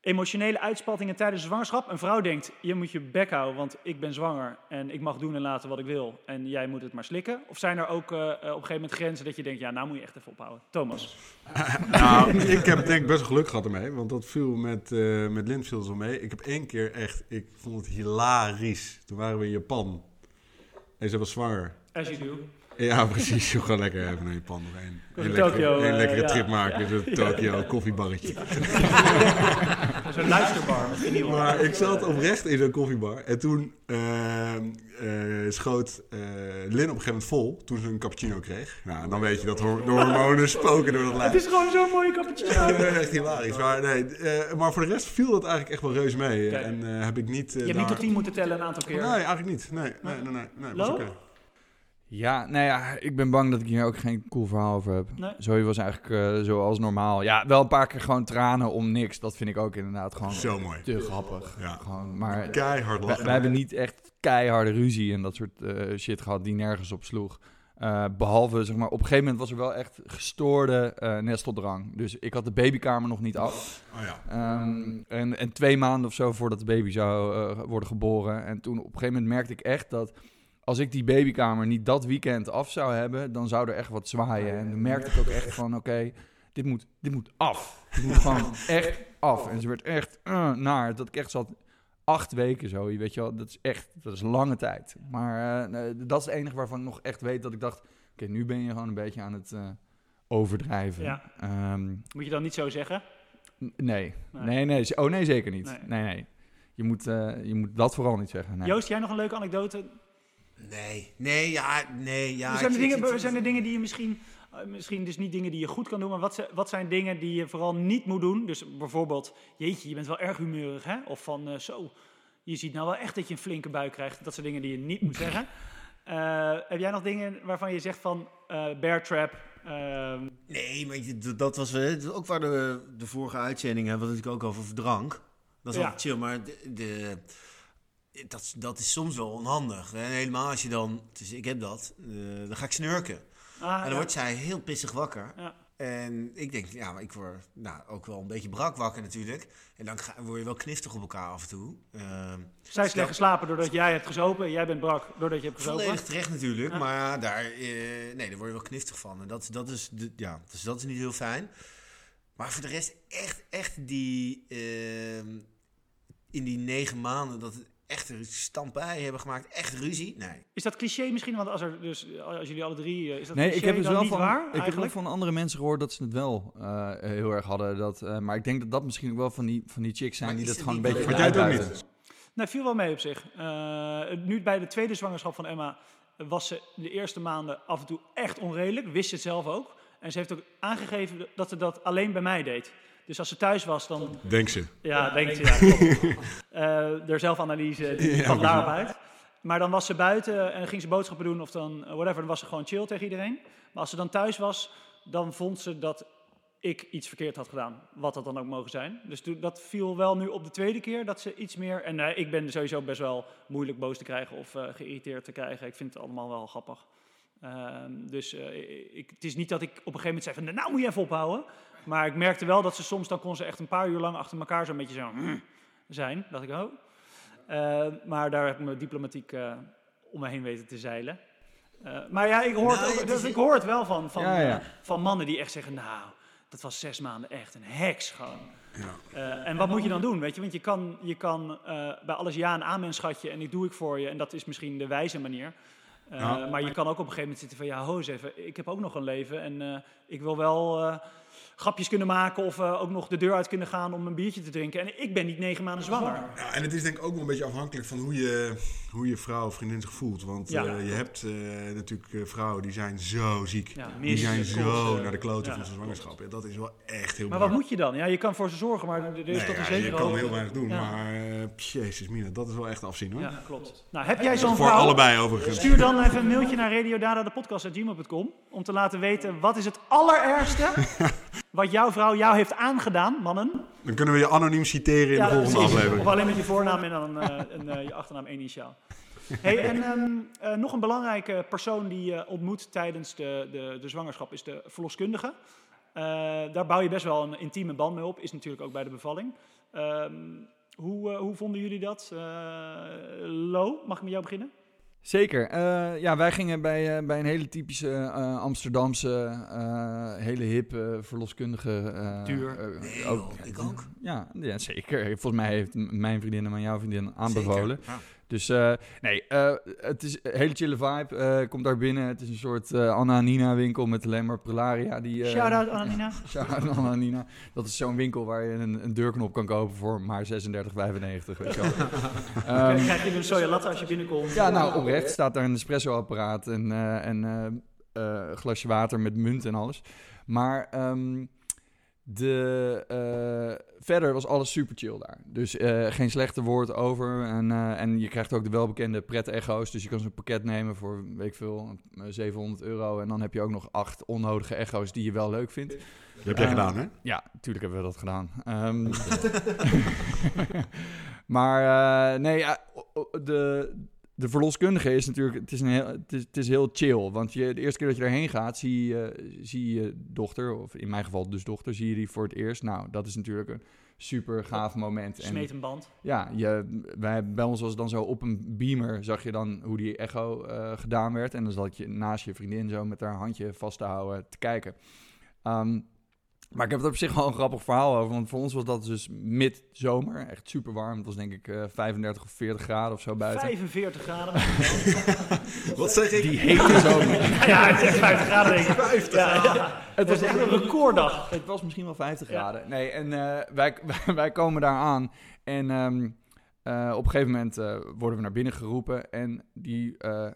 Speaker 1: emotionele uitspattingen tijdens de zwangerschap. Een vrouw denkt, je moet je bek houden, want ik ben zwanger en ik mag doen en laten wat ik wil. En jij moet het maar slikken. Of zijn er ook eh, eh, op een gegeven moment grenzen dat je denkt, ja, nou moet je echt even ophouden. Thomas.
Speaker 2: Nou, ik heb denk ik best wel geluk gehad ermee. Want dat viel met, eh met Lint viel het wel mee. Ik heb één keer echt, ik vond het hilarisch. Toen waren we in Japan. En ze was zwanger.
Speaker 1: As you do.
Speaker 2: Ja, precies. Gewoon lekker even naar Japan nog één. Een
Speaker 1: Tokio,
Speaker 2: lekkere, een
Speaker 1: eh,
Speaker 2: lekkere trip maken. Zo'n Tokio koffiebarretje.
Speaker 1: Zo'n luisterbar.
Speaker 2: Maar ik zat oprecht in zo'n koffiebar. En toen ehm, eh, schoot eh, Lin op een gegeven moment vol. Toen ze een cappuccino kreeg. Nou, dan weet je dat de hormonen spoken door dat lijf.
Speaker 1: Het is gewoon zo'n mooie cappuccino.
Speaker 2: Echt hilarisch. Maar, nee, eh, maar voor de rest viel dat eigenlijk echt wel reus mee. En eh, heb ik niet... eh,
Speaker 1: Je hebt niet tot tien moeten tellen een aantal keer.
Speaker 2: Nee, eigenlijk niet. Nee, nee, nee. nee, nee, oké.
Speaker 3: Ja, nou ja, ik ben bang dat ik hier ook geen cool verhaal over heb.
Speaker 1: Nee.
Speaker 3: Zoe was eigenlijk eh, zoals normaal. Ja, wel een paar keer gewoon tranen om niks. Dat vind ik ook inderdaad gewoon
Speaker 2: Zo mooi.
Speaker 3: te grappig.
Speaker 2: Ja.
Speaker 3: Gewoon, maar
Speaker 2: Keihard lachen.
Speaker 3: wij hebben niet echt keiharde ruzie en dat soort eh, shit gehad die nergens op sloeg. Eh, behalve, zeg maar, op een gegeven moment was er wel echt gestoorde eh, nesteldrang. Dus ik had de babykamer nog niet af.
Speaker 2: Oh ja.
Speaker 3: Ehm, en, en twee maanden of zo voordat de baby zou eh, worden geboren. En toen op een gegeven moment merkte ik echt dat als ik die babykamer niet dat weekend af zou hebben, dan zou er echt wat zwaaien. En dan merkte ik ook echt van, oké, dit, moet, dit moet af. Dit moet gewoon echt af. En ze werd echt eh, naar, dat ik echt zat acht weken zo, je weet je wel, dat is echt, dat is lange tijd. Maar eh, eh, dat is het enige waarvan ik nog echt weet dat ik dacht, oké, nu ben je gewoon een beetje aan het overdrijven.
Speaker 1: Ja.
Speaker 3: Ehm,
Speaker 1: Moet je dan niet zo zeggen?
Speaker 3: Nee.
Speaker 1: Nee.
Speaker 3: nee, Oh nee, zeker niet.
Speaker 1: Nee.
Speaker 3: Nee, nee. Je, moet, je moet dat vooral niet zeggen. Nee.
Speaker 1: Joost, jij nog een leuke anekdote?
Speaker 4: Nee, nee, ja, nee, ja.
Speaker 1: zijn, er dingen, zijn er dingen die je misschien, eh, misschien dus niet dingen die je goed kan doen, maar wat, wat zijn dingen die je vooral niet moet doen? Dus bijvoorbeeld, jeetje, je bent wel erg humeurig, hè? Of van, eh, zo, je ziet nou wel echt dat je een flinke buik krijgt. Dat zijn dingen die je niet moet zeggen. Eh, heb jij nog dingen waarvan je zegt van, eh bear trap, ehm,
Speaker 4: Nee, maar dat was ook waar de, de vorige uitzending hebben het natuurlijk ook over drank. Dat is
Speaker 1: Ja.
Speaker 4: wel chill, maar de, de, dat, is- dat is soms wel onhandig. En helemaal als je dan, dus ik heb dat, eh, dan ga ik snurken.
Speaker 1: ah,
Speaker 4: en dan
Speaker 1: ja.
Speaker 4: wordt zij heel pissig wakker.
Speaker 1: Ja.
Speaker 4: En ik denk, ja, maar ik word nou, ook wel een beetje brak wakker natuurlijk. En dan ga, word je wel kniftig op elkaar af en toe. Ehm,
Speaker 1: Zij is slecht geslapen doordat jij hebt gezopen, jij bent brak doordat je hebt gezopen.
Speaker 4: Volledig terecht natuurlijk,
Speaker 1: Ja.
Speaker 4: maar daar, eh, nee, daar word je wel kniftig van. En dat, dat, is, de, ja, dus dat is niet heel fijn. Maar voor de rest echt, echt die, ehm, in die negen maanden dat het echt een stampij hebben gemaakt, echt ruzie, nee.
Speaker 1: Is dat cliché misschien? Want als, er dus, als jullie alle drie, eh, is dat
Speaker 3: Nee,
Speaker 1: cliché
Speaker 3: ik heb dus wel
Speaker 1: niet
Speaker 3: van,
Speaker 1: waar
Speaker 3: ik heb van andere mensen gehoord dat ze het wel eh, heel erg hadden. Dat, eh, maar ik denk dat dat misschien ook wel van die, van die chicks zijn
Speaker 4: Maar
Speaker 3: die dat
Speaker 4: het
Speaker 3: gewoon een beetje uitbuiten.
Speaker 2: niet?
Speaker 1: Nee, viel wel mee op zich. Eh, nu bij de tweede zwangerschap van Emma was ze de eerste maanden af en toe echt onredelijk. Wist ze het zelf ook. En ze heeft ook aangegeven dat ze dat alleen bij mij deed. Dus als ze thuis was, dan...
Speaker 2: Denk ze.
Speaker 1: Ja, denkt ze, ja. klopt. Eh, zelfanalyse, die
Speaker 2: Ja,
Speaker 1: kwam daarop uit. Maar dan was ze buiten en dan ging ze boodschappen doen of dan eh, whatever. Dan was ze gewoon chill tegen iedereen. Maar als ze dan thuis was, dan vond ze dat ik iets verkeerd had gedaan. Wat dat dan ook mogen zijn. Dus toen- dat viel wel nu op de tweede keer dat ze iets meer... En eh, ik ben sowieso best wel moeilijk boos te krijgen of eh, geïrriteerd te krijgen. Ik vind het allemaal wel grappig. Ehm, dus eh, ik, het is niet dat ik op een gegeven moment zei van... Nou moet je even ophouden. Maar ik merkte wel dat ze soms... Dan kon ze echt een paar uur lang achter elkaar zo'n beetje zo... zijn. dacht ik, oh. Eh, maar daar heb ik me diplomatiek eh, om me heen weten te zeilen. Eh, maar ja, ik hoor, het,
Speaker 4: Nou,
Speaker 1: dus ik hoor het wel van, van,
Speaker 3: Ja, ja.
Speaker 1: van mannen die echt zeggen... Nou, dat was zes maanden echt een heks gewoon.
Speaker 2: Ja.
Speaker 1: En wat moet je dan doen, weet je? Want je kan, je kan bij alles ja en amen, schatje, en ik doe ik voor je. En dat is misschien de wijze manier. Maar je kan ook op een gegeven moment zitten van... Ja, ho eens even, ik heb ook nog een leven. En ik wil wel grapjes kunnen maken of eh, ook nog de deur uit kunnen gaan om een biertje te drinken. En ik ben niet negen maanden zwanger.
Speaker 2: Ja, en het is denk ik ook wel een beetje afhankelijk van hoe je, hoe je vrouw of vriendin zich voelt. Want
Speaker 1: Ja.
Speaker 2: eh, je hebt eh, natuurlijk vrouwen die zijn zo ziek.
Speaker 1: Ja,
Speaker 2: die zijn zo naar de kloten van zijn zwangerschap. Dat is wel echt heel
Speaker 1: Maar wat moet je dan? Ja, je kan voor ze zorgen, maar er is
Speaker 2: Nee,
Speaker 1: toch
Speaker 2: ja,
Speaker 1: een
Speaker 2: je kan heel weinig doen, maar jezus mina, dat is wel echt afzien hoor.
Speaker 1: Ja, klopt. Nou, heb jij zo'n
Speaker 2: Voor
Speaker 1: vrouw?
Speaker 2: allebei overigens.
Speaker 1: Stuur dan even een mailtje naar radiodadadepodcast.gmail.com om te laten weten wat is het allerergste wat jouw vrouw jou heeft aangedaan, mannen.
Speaker 2: Dan kunnen we je anoniem citeren in de volgende
Speaker 1: precies.
Speaker 2: aflevering.
Speaker 1: Of alleen met je voornaam en dan eh, eh, je achternaam initiaal. Hey, en ehm, eh, nog een belangrijke persoon die je ontmoet tijdens de, de, de zwangerschap is de verloskundige. Daar bouw je best wel een intieme band mee op, is natuurlijk ook bij de bevalling. Ehm, hoe, hoe vonden jullie dat? Lo, mag ik met jou beginnen?
Speaker 3: Zeker. Eh, ja, wij gingen bij, eh, bij een hele typische eh, Amsterdamse, eh, hele hip eh, verloskundige. eh,
Speaker 1: Duur.
Speaker 4: Nee,
Speaker 3: ook,
Speaker 4: joh, ik ook.
Speaker 3: Ja, ja, zeker. Volgens mij heeft mijn vriendin en jouw vriendin aanbevolen.
Speaker 4: Zeker.
Speaker 3: Dus eh, nee, eh, het is een hele chille vibe. Eh komt daar binnen. Het is een soort eh, Anna Nina winkel met alleen maar prularia. Die,
Speaker 1: Shout-out Annalina.
Speaker 3: Shout-out Anna Nina. Dat is zo'n winkel waar je een, een deurknop kan kopen voor maar 36,95. Weet je wel.
Speaker 1: Dan krijg je een soja latte als je binnenkomt.
Speaker 3: ja, nou oprecht staat daar een espresso-apparaat en, en een glasje water met munt en alles. Maar ehm, de, eh, verder was alles super chill daar. Dus eh, geen slechte woord over. En, eh, en je krijgt ook de welbekende pret-echo's. Dus je kan zo'n pakket nemen voor, weet ik veel, eh, 700 euro. En dan heb je ook nog acht onnodige echo's die je wel leuk vindt.
Speaker 2: Dat heb jij gedaan hè?
Speaker 3: Ja, natuurlijk hebben we dat gedaan. Ehm, maar nee, de, de verloskundige is natuurlijk, het is, een heel, het, is, het is heel chill. Want je, de eerste keer dat je daarheen gaat, zie je, zie je dochter, of in mijn geval dus dochter, zie je die voor het eerst. Nou, dat is natuurlijk een super gaaf moment. En
Speaker 1: Smeet een band.
Speaker 3: ja, je, wij, bij ons was het dan zo op een beamer zag je dan hoe die echo eh, gedaan werd. En dan zat je naast je vriendin zo met haar handje vast te houden te kijken. Ehm, maar ik heb er op zich wel een grappig verhaal over. Want voor ons was dat dus mid-zomer. Echt super warm. Het was denk ik eh 35 of 40 graden of zo buiten.
Speaker 1: 45 graden.
Speaker 2: Wat zeg ik?
Speaker 3: Die hete zomer.
Speaker 1: ja, het is 50 graden denk ik. 50 ja, ja. Het was echt een recorddag.
Speaker 3: Het was misschien wel 50
Speaker 1: Ja.
Speaker 3: graden. Nee, en eh, wij, wij komen daar aan. En ehm, eh, op een gegeven moment eh, worden we naar binnen geroepen. En die eh, eh,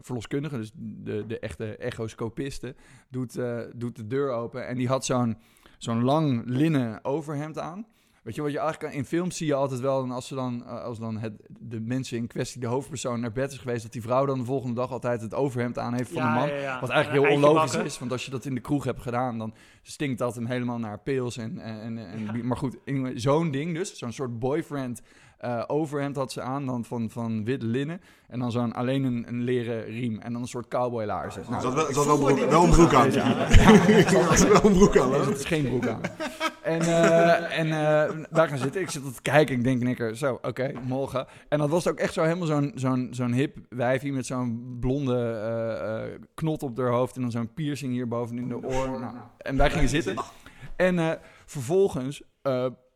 Speaker 3: verloskundige, dus de, de echte echoscopiste, doet, eh, doet de deur open. En die had zo'n zo'n lang linnen overhemd aan. Weet je wat je eigenlijk kan- in films zie je altijd wel, en als, ze dan, eh, als dan het, de mensen in kwestie, de hoofdpersoon, naar bed is geweest, dat die vrouw dan de volgende dag altijd het overhemd aan heeft van
Speaker 1: Ja,
Speaker 3: een man.
Speaker 1: ja, ja.
Speaker 3: Wat eigenlijk heel onlogisch
Speaker 1: bakken.
Speaker 3: is, want als je dat in de kroeg hebt gedaan, dan stinkt dat hem helemaal naar pils. En, en, en, en- Maar goed, zo'n ding dus, zo'n soort boyfriend eh, overhemd had ze aan, dan van, van wit linnen. En dan zo'n alleen een, een leren riem en dan een soort cowboylaarzen. Nou,
Speaker 2: Er zat wel, zat wel, broek, wel een broek aan. Er zat wel een broek aan.
Speaker 3: Er zit geen broek aan. En, eh, en eh, wij gaan zitten. Ik zit te kijken. Ik denk keer, zo, oké, morgen. En dat was ook echt zo helemaal zo'n zo'n zo'n hip wijfie met zo'n blonde knot op haar hoofd en dan zo'n piercing hier boven in de oor. Nou, en wij gingen zitten. En vervolgens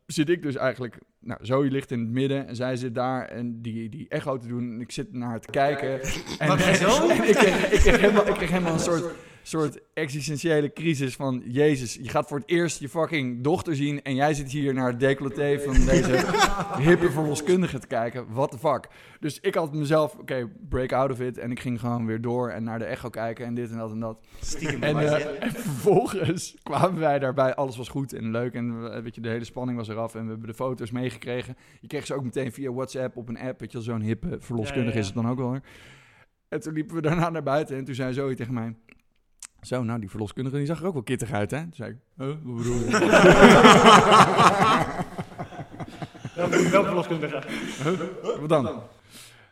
Speaker 3: zit ik dus eigenlijk... Nou, Zoe ligt in het midden en zij zit daar en die, die echo te doen. En ik zit naar haar te kijken. En,
Speaker 1: zo?
Speaker 3: en ik, kreeg, ik, kreeg helemaal, ik kreeg helemaal een soort soort existentiële crisis van... Jezus, je gaat voor het eerst je fucking dochter zien... en jij zit hier naar het decolleté van deze hippe verloskundige te kijken. What the fuck? Dus ik had mezelf, oké, break out of it. En ik ging gewoon weer door en naar de echo kijken en dit en dat en dat.
Speaker 4: Stiekem
Speaker 3: En, eh, en vervolgens kwamen wij daarbij. Alles was goed en leuk. En eh, weet je, de hele spanning was eraf. En we hebben de foto's meegekregen. Je kreeg ze ook meteen via WhatsApp op een app. Weet je, zo'n hippe verloskundige
Speaker 1: Ja, ja, ja.
Speaker 3: is het dan ook wel. En toen liepen we daarna naar buiten. En toen zei Zoe tegen mij... Zo, nou, die verloskundige die zag er ook wel kittig uit, hè? Toen zei ik, huh, wat bedoel je?
Speaker 1: Welke verloskundige?
Speaker 3: wat dan?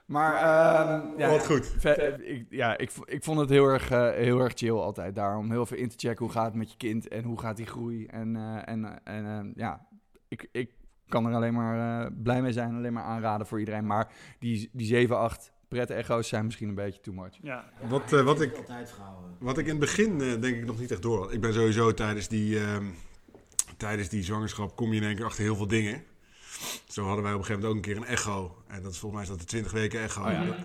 Speaker 3: Maar, ehm, ja,
Speaker 2: Wat goed.
Speaker 3: Ik, ja, ik, ik vond het heel erg, eh, heel erg chill altijd daar. Om heel veel in te checken hoe gaat het met je kind en hoe gaat die groei. En, eh, en, en eh, ja, ik, ik kan er alleen maar blij mee zijn. Alleen maar aanraden voor iedereen. Maar die, die 7, 8 pret-echo's zijn misschien een beetje too much.
Speaker 1: Ja.
Speaker 2: Wat, eh, wat, ik, wat ik in het begin eh, denk ik nog niet echt door had. Ik ben sowieso tijdens die, ehm, tijdens die zwangerschap kom je in één keer achter heel veel dingen. Zo hadden wij op een gegeven moment ook een keer een echo. En dat is volgens mij is dat de 20 weken echo.
Speaker 3: Oh ja.
Speaker 2: dat,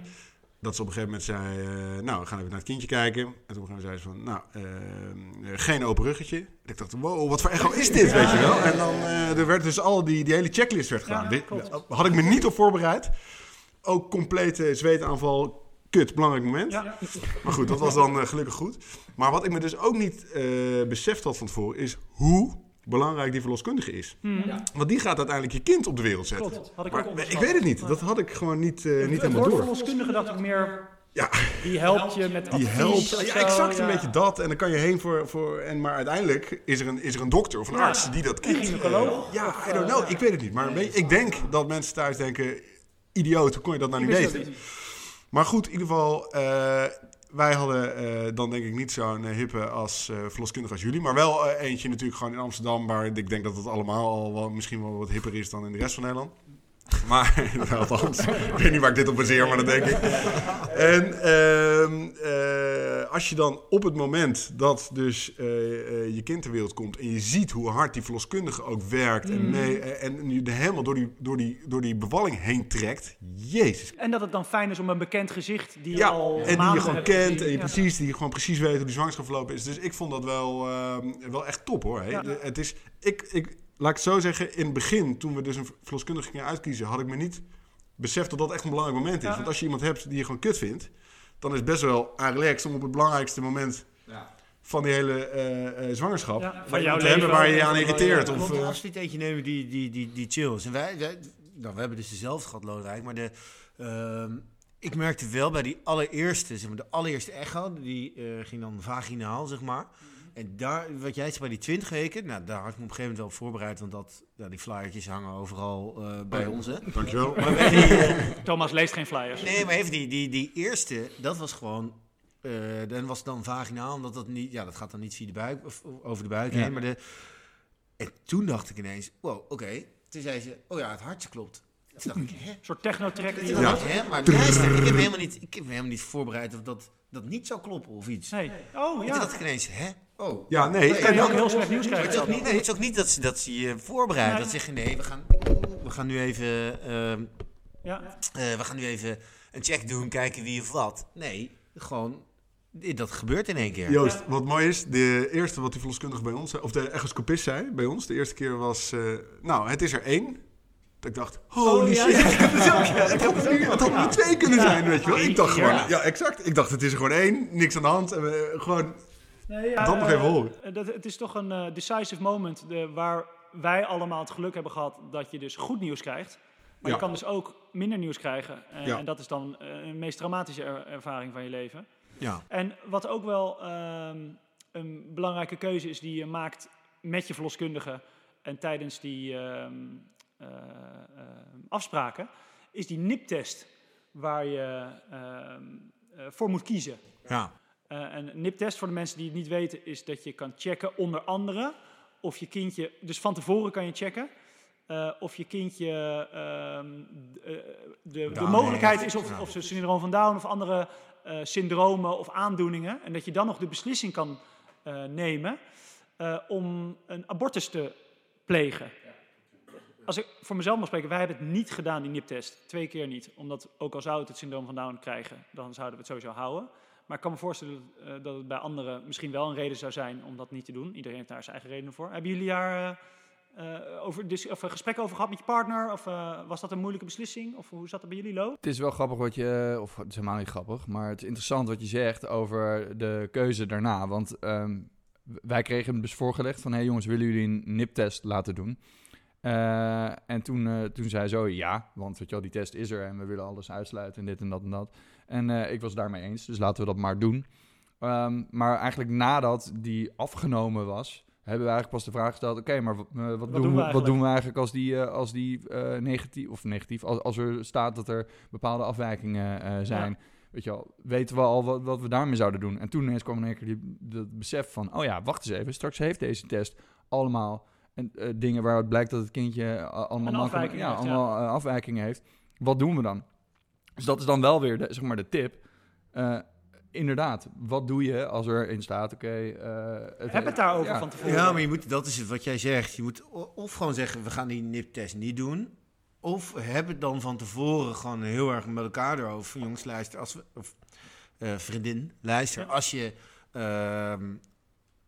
Speaker 2: dat ze op een gegeven moment zei, eh, nou, we gaan even naar het kindje kijken. En toen zei ze van, nou, eh, eh, geen open ruggetje. En ik dacht, wow, wat voor echo is dit, weet je wel? En dan eh, er werd dus al die, die hele checklist werd gedaan. Dit- had ik me niet op voorbereid. Ook complete zweetaanval. Kut, belangrijk moment.
Speaker 1: Ja.
Speaker 2: Maar goed, dat was dan eh, gelukkig goed. Maar wat ik me dus ook niet eh, beseft had van tevoren, is hoe belangrijk die verloskundige is. Want die gaat uiteindelijk je kind op de wereld zetten.
Speaker 1: Hmm. Klopt, had ik
Speaker 2: Maar
Speaker 1: ook
Speaker 2: ik weet het niet. Dat had ik gewoon niet, eh, niet helemaal door.
Speaker 1: verloskundige dacht ik meer...
Speaker 2: Ja.
Speaker 1: Die helpt je met
Speaker 2: Die helpt. Ja, exact een
Speaker 1: ja.
Speaker 2: beetje dat. En dan kan je heen voor. voor en, maar uiteindelijk is er, een, is er een dokter of een
Speaker 1: Ja.
Speaker 2: arts die dat kind.
Speaker 1: Een gynaecoloog.
Speaker 2: ja, I don't know. Ik weet het niet. Maar ik denk dat mensen thuis denken: idioot, hoe kon je dat nou
Speaker 1: Ik
Speaker 2: niet weten?
Speaker 1: niet.
Speaker 2: Maar goed, in ieder geval, eh, wij hadden eh, dan denk ik niet zo'n eh, hippe als eh verloskundige als jullie. Maar wel eentje natuurlijk gewoon in Amsterdam, waar ik denk dat het allemaal al wel, misschien wel wat hipper is dan in de rest van Nederland. Maar, althans, ik weet niet waar ik dit op baseer, maar dat denk ik. En ehm, eh, als je dan op het moment dat dus eh, eh, je kind ter wereld komt en je ziet hoe hard die verloskundige ook werkt en, mee, eh, en je helemaal door die, door, die, door die bevalling heen trekt, jezus
Speaker 1: En dat het dan fijn is om een bekend gezicht die je
Speaker 2: ja,
Speaker 1: al
Speaker 2: en die je gewoon kent en je
Speaker 1: Ja.
Speaker 2: precies, die je gewoon precies weet hoe die zwangerschap verlopen is. Dus ik vond dat wel, ehm, wel echt top hoor.
Speaker 1: Ja.
Speaker 2: Het is, ik, ik, laat ik het zo zeggen, in het begin, toen we dus een verloskundige gingen uitkiezen, had ik me niet beseft dat dat echt een belangrijk moment is.
Speaker 1: Ja.
Speaker 2: Want als je iemand hebt die je gewoon kut vindt, dan is het best wel aan relaxed om op het belangrijkste moment van die hele eh, eh, zwangerschap,
Speaker 1: Ja,
Speaker 2: van
Speaker 1: jouw
Speaker 2: te hebben waar je je aan irriteert.
Speaker 1: Ja,
Speaker 2: Of, eh,
Speaker 4: absoluut eentje nemen die, die, die, die chill is. En wij, wij nou, we hebben dus dezelfde gehad, Lodewijk. Maar de, ehm, ik merkte wel bij die allereerste, zeg maar, de allereerste echo, die eh, ging dan vaginaal, zeg maar. En daar, wat jij zei bij die 20 weken, nou, daar had ik me op een gegeven moment wel op voorbereid. Want dat, ja, die flyertjes hangen overal eh, bij ons, hè.
Speaker 2: dankjewel.
Speaker 4: Maar die, eh,
Speaker 1: Thomas leest geen flyers.
Speaker 4: Nee, maar even die, die, die eerste, dat was gewoon. eh dan was het dan vaginaal, omdat dat niet. Ja, dat gaat dan niet via de buik of over de buik
Speaker 3: Ja.
Speaker 4: heen. Maar de, en toen dacht ik ineens: wow, oké. Toen zei ze: oh ja, het hartje klopt. Toen dacht ik: hè?
Speaker 1: Een soort technotrack
Speaker 2: Ja.
Speaker 4: ik, hè? Maar luister, ik heb, me helemaal niet, ik heb me helemaal niet voorbereid of dat, dat niet zou kloppen of iets.
Speaker 1: Nee. Oh
Speaker 4: En toen
Speaker 1: ja.
Speaker 4: dacht ik ineens: hè? Oh.
Speaker 2: Ja, nee. En
Speaker 1: ook heel slecht nieuws krijgen.
Speaker 4: het is, ook niet, het is ook niet dat ze, dat ze je voorbereiden.
Speaker 1: Nee.
Speaker 4: Dat ze zeggen: nee, we gaan, we gaan nu even. ehm,
Speaker 1: Ja.
Speaker 4: eh, we gaan nu even een check doen, kijken wie of wat. Nee, gewoon, dit- dat gebeurt in één keer.
Speaker 2: Joost, wat mooi is, de eerste wat die verloskundige bij ons zei, of de echoscopist zei bij ons, de eerste keer was, eh, nou, het is er één. Dat ik dacht, holy
Speaker 1: Oh, ja,
Speaker 2: shit,
Speaker 1: ja.
Speaker 2: het het had er het had er twee kunnen zijn, weet je wel. Ik dacht gewoon,
Speaker 1: Ja.
Speaker 2: ja, exact. Ik dacht, het is er gewoon één, niks aan de hand. En we, gewoon,
Speaker 1: Nee, ja,
Speaker 2: Dat nog
Speaker 1: eh,
Speaker 2: even horen.
Speaker 1: eh, Dat, het is toch een eh, decisive moment de, waar wij allemaal het geluk hebben gehad dat je dus goed nieuws krijgt. Maar
Speaker 2: Ja.
Speaker 1: je kan dus ook minder nieuws krijgen.
Speaker 2: Ja.
Speaker 1: En dat is dan een meest dramatische er- ervaring van je leven.
Speaker 4: Ja.
Speaker 1: En wat ook wel ehm, een belangrijke keuze is die je maakt met je verloskundige en tijdens die ehm, eh, ehm, afspraken, is die NIP-test waar je ehm, eh, voor moet kiezen.
Speaker 4: Ja.
Speaker 1: Eh, een NIP-test, voor de mensen die het niet weten, is dat je kan checken, onder andere, of je kindje, dus van tevoren kan je checken, eh, of je kindje, ehm, eh, de, de mogelijkheid is of, of ze syndroom van Down of andere syndromen of aandoeningen, en dat je dan nog de beslissing kan nemen om een abortus te plegen. Als ik voor mezelf mag spreken, wij hebben het niet gedaan, die NIP-test. Twee keer niet. Omdat ook al zou het het syndroom van Down krijgen, dan zouden we het sowieso houden. Maar ik kan me voorstellen eh, dat het bij anderen misschien wel een reden zou zijn om dat niet te doen. Iedereen heeft daar zijn eigen redenen voor. Hebben jullie daar eh, over, dis- of een gesprek over gehad met je partner? Of was dat een moeilijke beslissing? Of hoe zat het bij jullie, Lo?
Speaker 3: Het is wel grappig wat je, of het is helemaal niet grappig, maar het is interessant wat je zegt over de keuze daarna. Want ehm, wij kregen hem dus voorgelegd van, hé hey jongens, willen jullie een NIP-test laten doen? En toen, toen zei zo, ja, want weet je wel, die test is er en we willen alles uitsluiten en dit en dat en dat. En eh, ik was daarmee eens, dus laten we dat maar doen. Ehm, maar eigenlijk nadat die afgenomen was, hebben we eigenlijk pas de vraag gesteld: oké, maar wat, eh, wat, doen,
Speaker 1: doen we
Speaker 3: we, wat
Speaker 1: eigenlijk?
Speaker 3: doen we eigenlijk als die, eh, als die negatief, of negatief, als, als er staat dat er bepaalde afwijkingen zijn? Weet je wel, weten we al wat, wat we daarmee zouden doen? En toen ineens kwam in één keer die, dat besef van: oh ja, wacht eens even, straks heeft deze test allemaal en, dingen waaruit blijkt dat het kindje allemaal,
Speaker 1: afwijking
Speaker 3: ja,
Speaker 1: heeft,
Speaker 3: allemaal afwijkingen heeft. Wat doen we dan? Dus dat is dan wel weer de, zeg maar de tip. Eh, inderdaad, wat doe je als er in staat, oké... eh,
Speaker 1: Heb het daarover
Speaker 3: ja.
Speaker 1: van tevoren.
Speaker 4: Ja, maar je moet, dat is het wat jij zegt. Je moet of gewoon zeggen, we gaan die NIP-test niet doen. Of heb het dan van tevoren gewoon heel erg met elkaar erover. Jongens, luister, als we, of eh, vriendin, luister.
Speaker 1: Ja.
Speaker 4: Als je, ehm,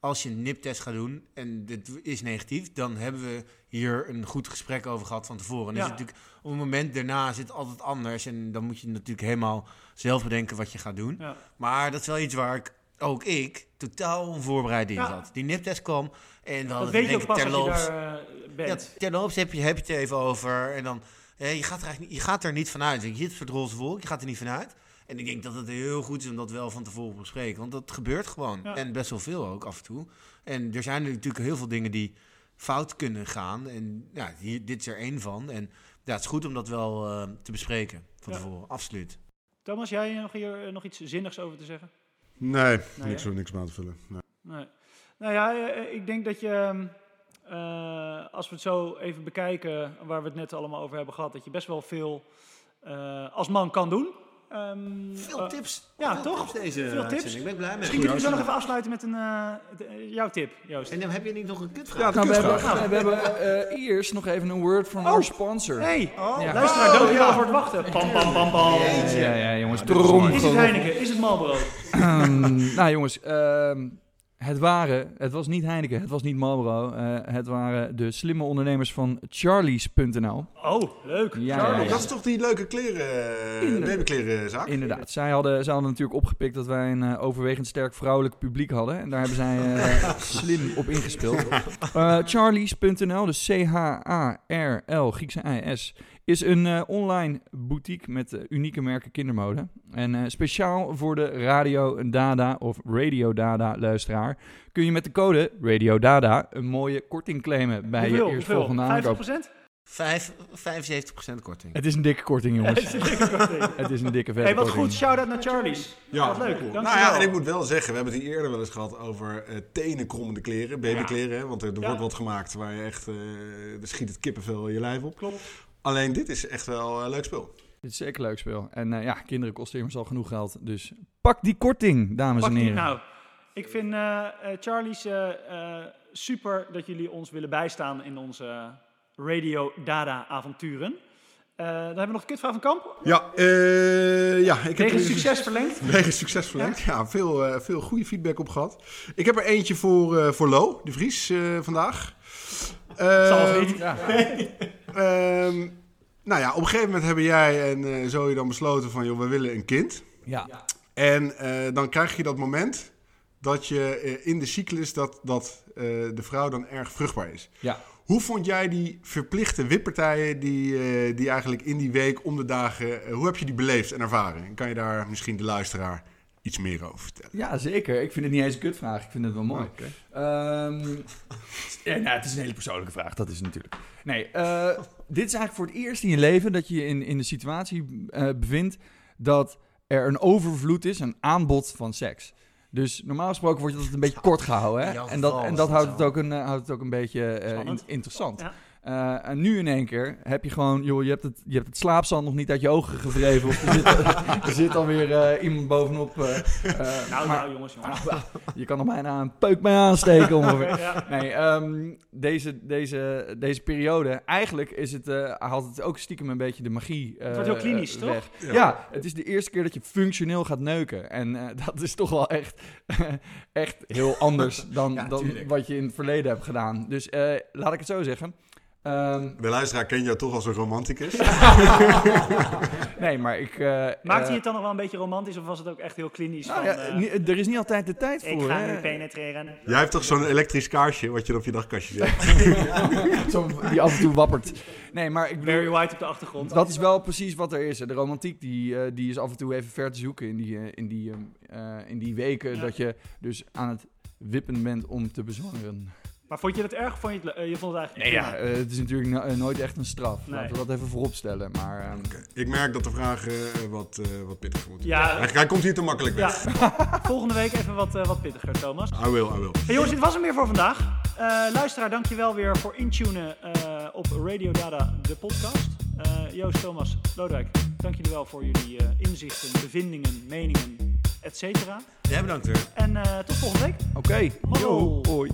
Speaker 4: als je een NIP-test gaat doen en dit is negatief, dan hebben we hier een goed gesprek over gehad van tevoren. En
Speaker 1: Ja.
Speaker 4: is het natuurlijk, op het moment daarna zit het altijd anders. En dan moet je natuurlijk helemaal zelf bedenken wat je gaat doen.
Speaker 1: Ja.
Speaker 4: Maar dat is wel iets waar ik, ook ik, totaal onvoorbereid in
Speaker 1: Ja.
Speaker 4: zat. Die NIP-test kwam en dan
Speaker 1: weet je ook
Speaker 4: ik
Speaker 1: pas je
Speaker 4: terloops.
Speaker 1: daar eh,
Speaker 4: Ja,
Speaker 1: bent.
Speaker 4: terloops heb je, heb je het even over. En dan, je, gaat er eigenlijk niet, je gaat er niet vanuit. Je zit voor het roze wolk, je gaat er niet vanuit. En ik denk dat het heel goed is om dat wel van tevoren te bespreken. Want dat gebeurt gewoon.
Speaker 1: Ja.
Speaker 4: En best wel veel ook af en toe. En er zijn natuurlijk heel veel dingen die fout kunnen gaan. En ja, hier, dit is er één van. En ja, het is goed om dat wel eh, te bespreken van
Speaker 1: Ja.
Speaker 4: tevoren. Absoluut.
Speaker 1: Thomas, jij nog hier eh, nog iets zinnigs over te zeggen?
Speaker 2: Nee,
Speaker 1: Nee,
Speaker 2: niks,
Speaker 1: hè?
Speaker 2: niks meer aan te vullen. Nee.
Speaker 1: Nee. Nou ja, eh, ik denk dat je, ehm, eh, als we het zo even bekijken, waar we het net allemaal over hebben gehad, dat je best wel veel eh, als man kan doen. Ehm,
Speaker 4: Veel
Speaker 1: eh,
Speaker 4: tips.
Speaker 1: ja,
Speaker 4: Veel
Speaker 1: toch?
Speaker 4: tips deze
Speaker 1: Veel tips.
Speaker 4: uitzending. Ik ben blij mee.
Speaker 1: Misschien kunnen we zo nog even afsluiten met een, eh, de- eh, jouw tip, Joost.
Speaker 4: En dan heb je niet nog een kutvraag?
Speaker 2: Ja,
Speaker 3: Nou, we hebben, we hebben eh, eerst nog even een word from
Speaker 1: Oh.
Speaker 3: our sponsor.
Speaker 1: Hey,
Speaker 3: Ja.
Speaker 1: luisteraar, dankjewel voor het wachten. Pam, pam, pam, pam.
Speaker 3: Ja, ja, jongens.
Speaker 2: Ja, dit is.
Speaker 1: Is het. Heineken? Is het Marlboro?
Speaker 3: Ehm, nou jongens, ehm, het waren, het was niet Heineken, het was niet Marlboro. eh, het waren de slimme ondernemers van Charlies.nl.
Speaker 1: Oh, leuk.
Speaker 3: Ja,
Speaker 1: Charlie.
Speaker 3: ja, ja.
Speaker 2: Dat is toch die leuke kleren, eh,
Speaker 3: Inderdaad.
Speaker 2: babyklerenzaak?
Speaker 3: Inderdaad, zij hadden, zij hadden natuurlijk opgepikt dat wij een eh, overwegend sterk vrouwelijk publiek hadden. En daar hebben zij slim op ingespeeld. Eh Charlies.nl, dus C-H-A-R-L, Griekse I-S, is een eh, online boutique met eh, unieke merken kindermode. En eh, speciaal voor de Radio Dada of Radio Dada luisteraar kun je met de code Radio Dada een mooie korting claimen bij
Speaker 1: Hoeveel?
Speaker 3: je eerstvolgende
Speaker 1: Hoeveel?
Speaker 3: aankoop.
Speaker 1: 50%?
Speaker 4: Vijf, 75% korting.
Speaker 3: Het is een dikke korting, jongens.
Speaker 1: Het is een dikke korting.
Speaker 3: Het is een dikke vette
Speaker 1: Hey, wat
Speaker 3: korting.
Speaker 1: goed. Shout-out naar Charlie's.
Speaker 2: Ja,
Speaker 1: Wat leuk.
Speaker 2: cool.
Speaker 1: Dankjewel.
Speaker 2: Nou ja, en ik moet wel zeggen, we hebben het hier eerder wel eens gehad over eh tenenkrommende kleren, babykleren. Hè? Want er, er
Speaker 1: Ja.
Speaker 2: wordt wat gemaakt waar je echt, eh er schiet het kippenvel je lijf op.
Speaker 1: Klopt.
Speaker 2: Alleen dit is echt wel een leuk spul.
Speaker 3: Dit is zeker een leuk speel. En eh, ja, kinderen kosten immers al genoeg geld. Dus pak die korting, dames
Speaker 1: Pak
Speaker 3: en
Speaker 1: die-
Speaker 3: heren.
Speaker 1: Nou, ik vind eh, eh, Charlie's eh, eh, super dat jullie ons willen bijstaan in onze Radio Dada avonturen. Eh, dan hebben we nog de kutvraag van Kamp.
Speaker 2: Ja, eh, ja ik heb
Speaker 1: Tegen
Speaker 2: er-
Speaker 1: succes verlengd.
Speaker 2: Wegen succes verlengd. Ja, veel, eh, veel goede feedback op gehad. Ik heb er eentje voor, eh, voor Lo, de Vries, eh, vandaag.
Speaker 1: Zal
Speaker 2: Ehm,
Speaker 1: niet.
Speaker 3: Ja.
Speaker 2: ehm, nou ja, op een gegeven moment hebben jij en eh Zoe dan besloten van... joh, we willen een kind.
Speaker 3: Ja.
Speaker 2: En eh, dan krijg je dat moment dat je eh, in de cyclus... dat, dat de vrouw dan erg vruchtbaar is.
Speaker 3: Ja.
Speaker 2: Hoe vond jij die verplichte wippartijen die, die eigenlijk in die week om de dagen... hoe heb je die beleefd en ervaren? En kan je daar misschien de luisteraar iets meer over vertellen?
Speaker 3: ja, zeker. Ik vind het niet eens een kutvraag. Ik vind het wel mooi. Ehm, ja, nou, het is een hele persoonlijke vraag, dat is het natuurlijk. Nee, eh, dit is eigenlijk voor het eerst in je leven dat je je in, in de situatie eh, bevindt dat er een overvloed is, een aanbod van seks. Dus normaal gesproken wordt het een beetje kort gehouden. Hè? En dat, en dat
Speaker 4: dat
Speaker 3: houdt het ook, een, eh, houdt het ook een beetje eh, in- interessant.
Speaker 1: Ja.
Speaker 3: Eh, en nu in één keer heb je gewoon, joh, je hebt het, je hebt het slaapzand nog niet uit je ogen gevreven. Of er zit, er zit alweer eh, iemand bovenop. eh,
Speaker 1: Nou,
Speaker 3: maar
Speaker 1: nou, jongens, jongens.
Speaker 3: je kan er bijna een peuk mee aansteken ongeveer.
Speaker 1: Ja.
Speaker 3: Nee, ehm, deze, deze, deze periode, eigenlijk is het, eh haalt het ook stiekem een beetje de magie eh,
Speaker 1: Het wordt heel klinisch, toch?
Speaker 3: weg.
Speaker 2: Ja.
Speaker 3: Ja. het is de eerste keer dat je functioneel gaat neuken. En eh, dat is toch wel echt, echt heel anders dan,
Speaker 4: Ja,
Speaker 3: dan wat je in het verleden hebt gedaan. Dus eh, laat ik het zo zeggen. Ehm,
Speaker 2: De luisteraar kent jou toch als een romanticus.
Speaker 3: nee, maar ik... eh,
Speaker 1: Maakte
Speaker 3: eh,
Speaker 1: je het dan nog wel een beetje romantisch of was het ook echt heel klinisch?
Speaker 3: nou
Speaker 1: van,
Speaker 3: ja,
Speaker 1: eh,
Speaker 3: er is niet altijd de tijd
Speaker 1: ik
Speaker 3: voor.
Speaker 1: ga
Speaker 3: hè.
Speaker 1: nu penetreren.
Speaker 2: Jij hebt toch zo'n elektrisch kaarsje wat je op je dagkastje zet?
Speaker 3: Zo, die af en toe wappert. Nee, maar ik bedoel...
Speaker 1: Barry White op de achtergrond.
Speaker 3: Dat is wel precies wat er is. hè. De romantiek die, die is af en toe even ver te zoeken in die, in die, ehm, eh, in die weken
Speaker 1: Ja.
Speaker 3: dat je dus aan het wippen bent om te bezwangeren.
Speaker 1: Maar vond je het erg? of Vond je, het, eh, je vond het eigenlijk
Speaker 3: Nee, ja, eh, het is natuurlijk no- eh, nooit echt een straf.
Speaker 1: Nee.
Speaker 3: Laten we dat even vooropstellen. Maar ehm,
Speaker 2: Ik merk dat de vragen wat, eh, wat pittiger moeten.
Speaker 1: Ja.
Speaker 2: Hij, hij komt hier te makkelijk
Speaker 1: Ja,
Speaker 2: weg.
Speaker 1: volgende week even wat, eh, wat pittiger, Thomas.
Speaker 2: I will, I will.
Speaker 1: Hey jongens, dit was hem weer voor vandaag. Eh, luisteraar, dankjewel weer voor intunen eh, op Radio Dada, de podcast. Eh, Joost, Thomas, Lodewijk, dank jullie wel voor jullie eh, inzichten, bevindingen, meningen, et cetera.
Speaker 4: Jij bedankt weer.
Speaker 1: En eh, tot volgende week.
Speaker 3: oké. Yo, hoi.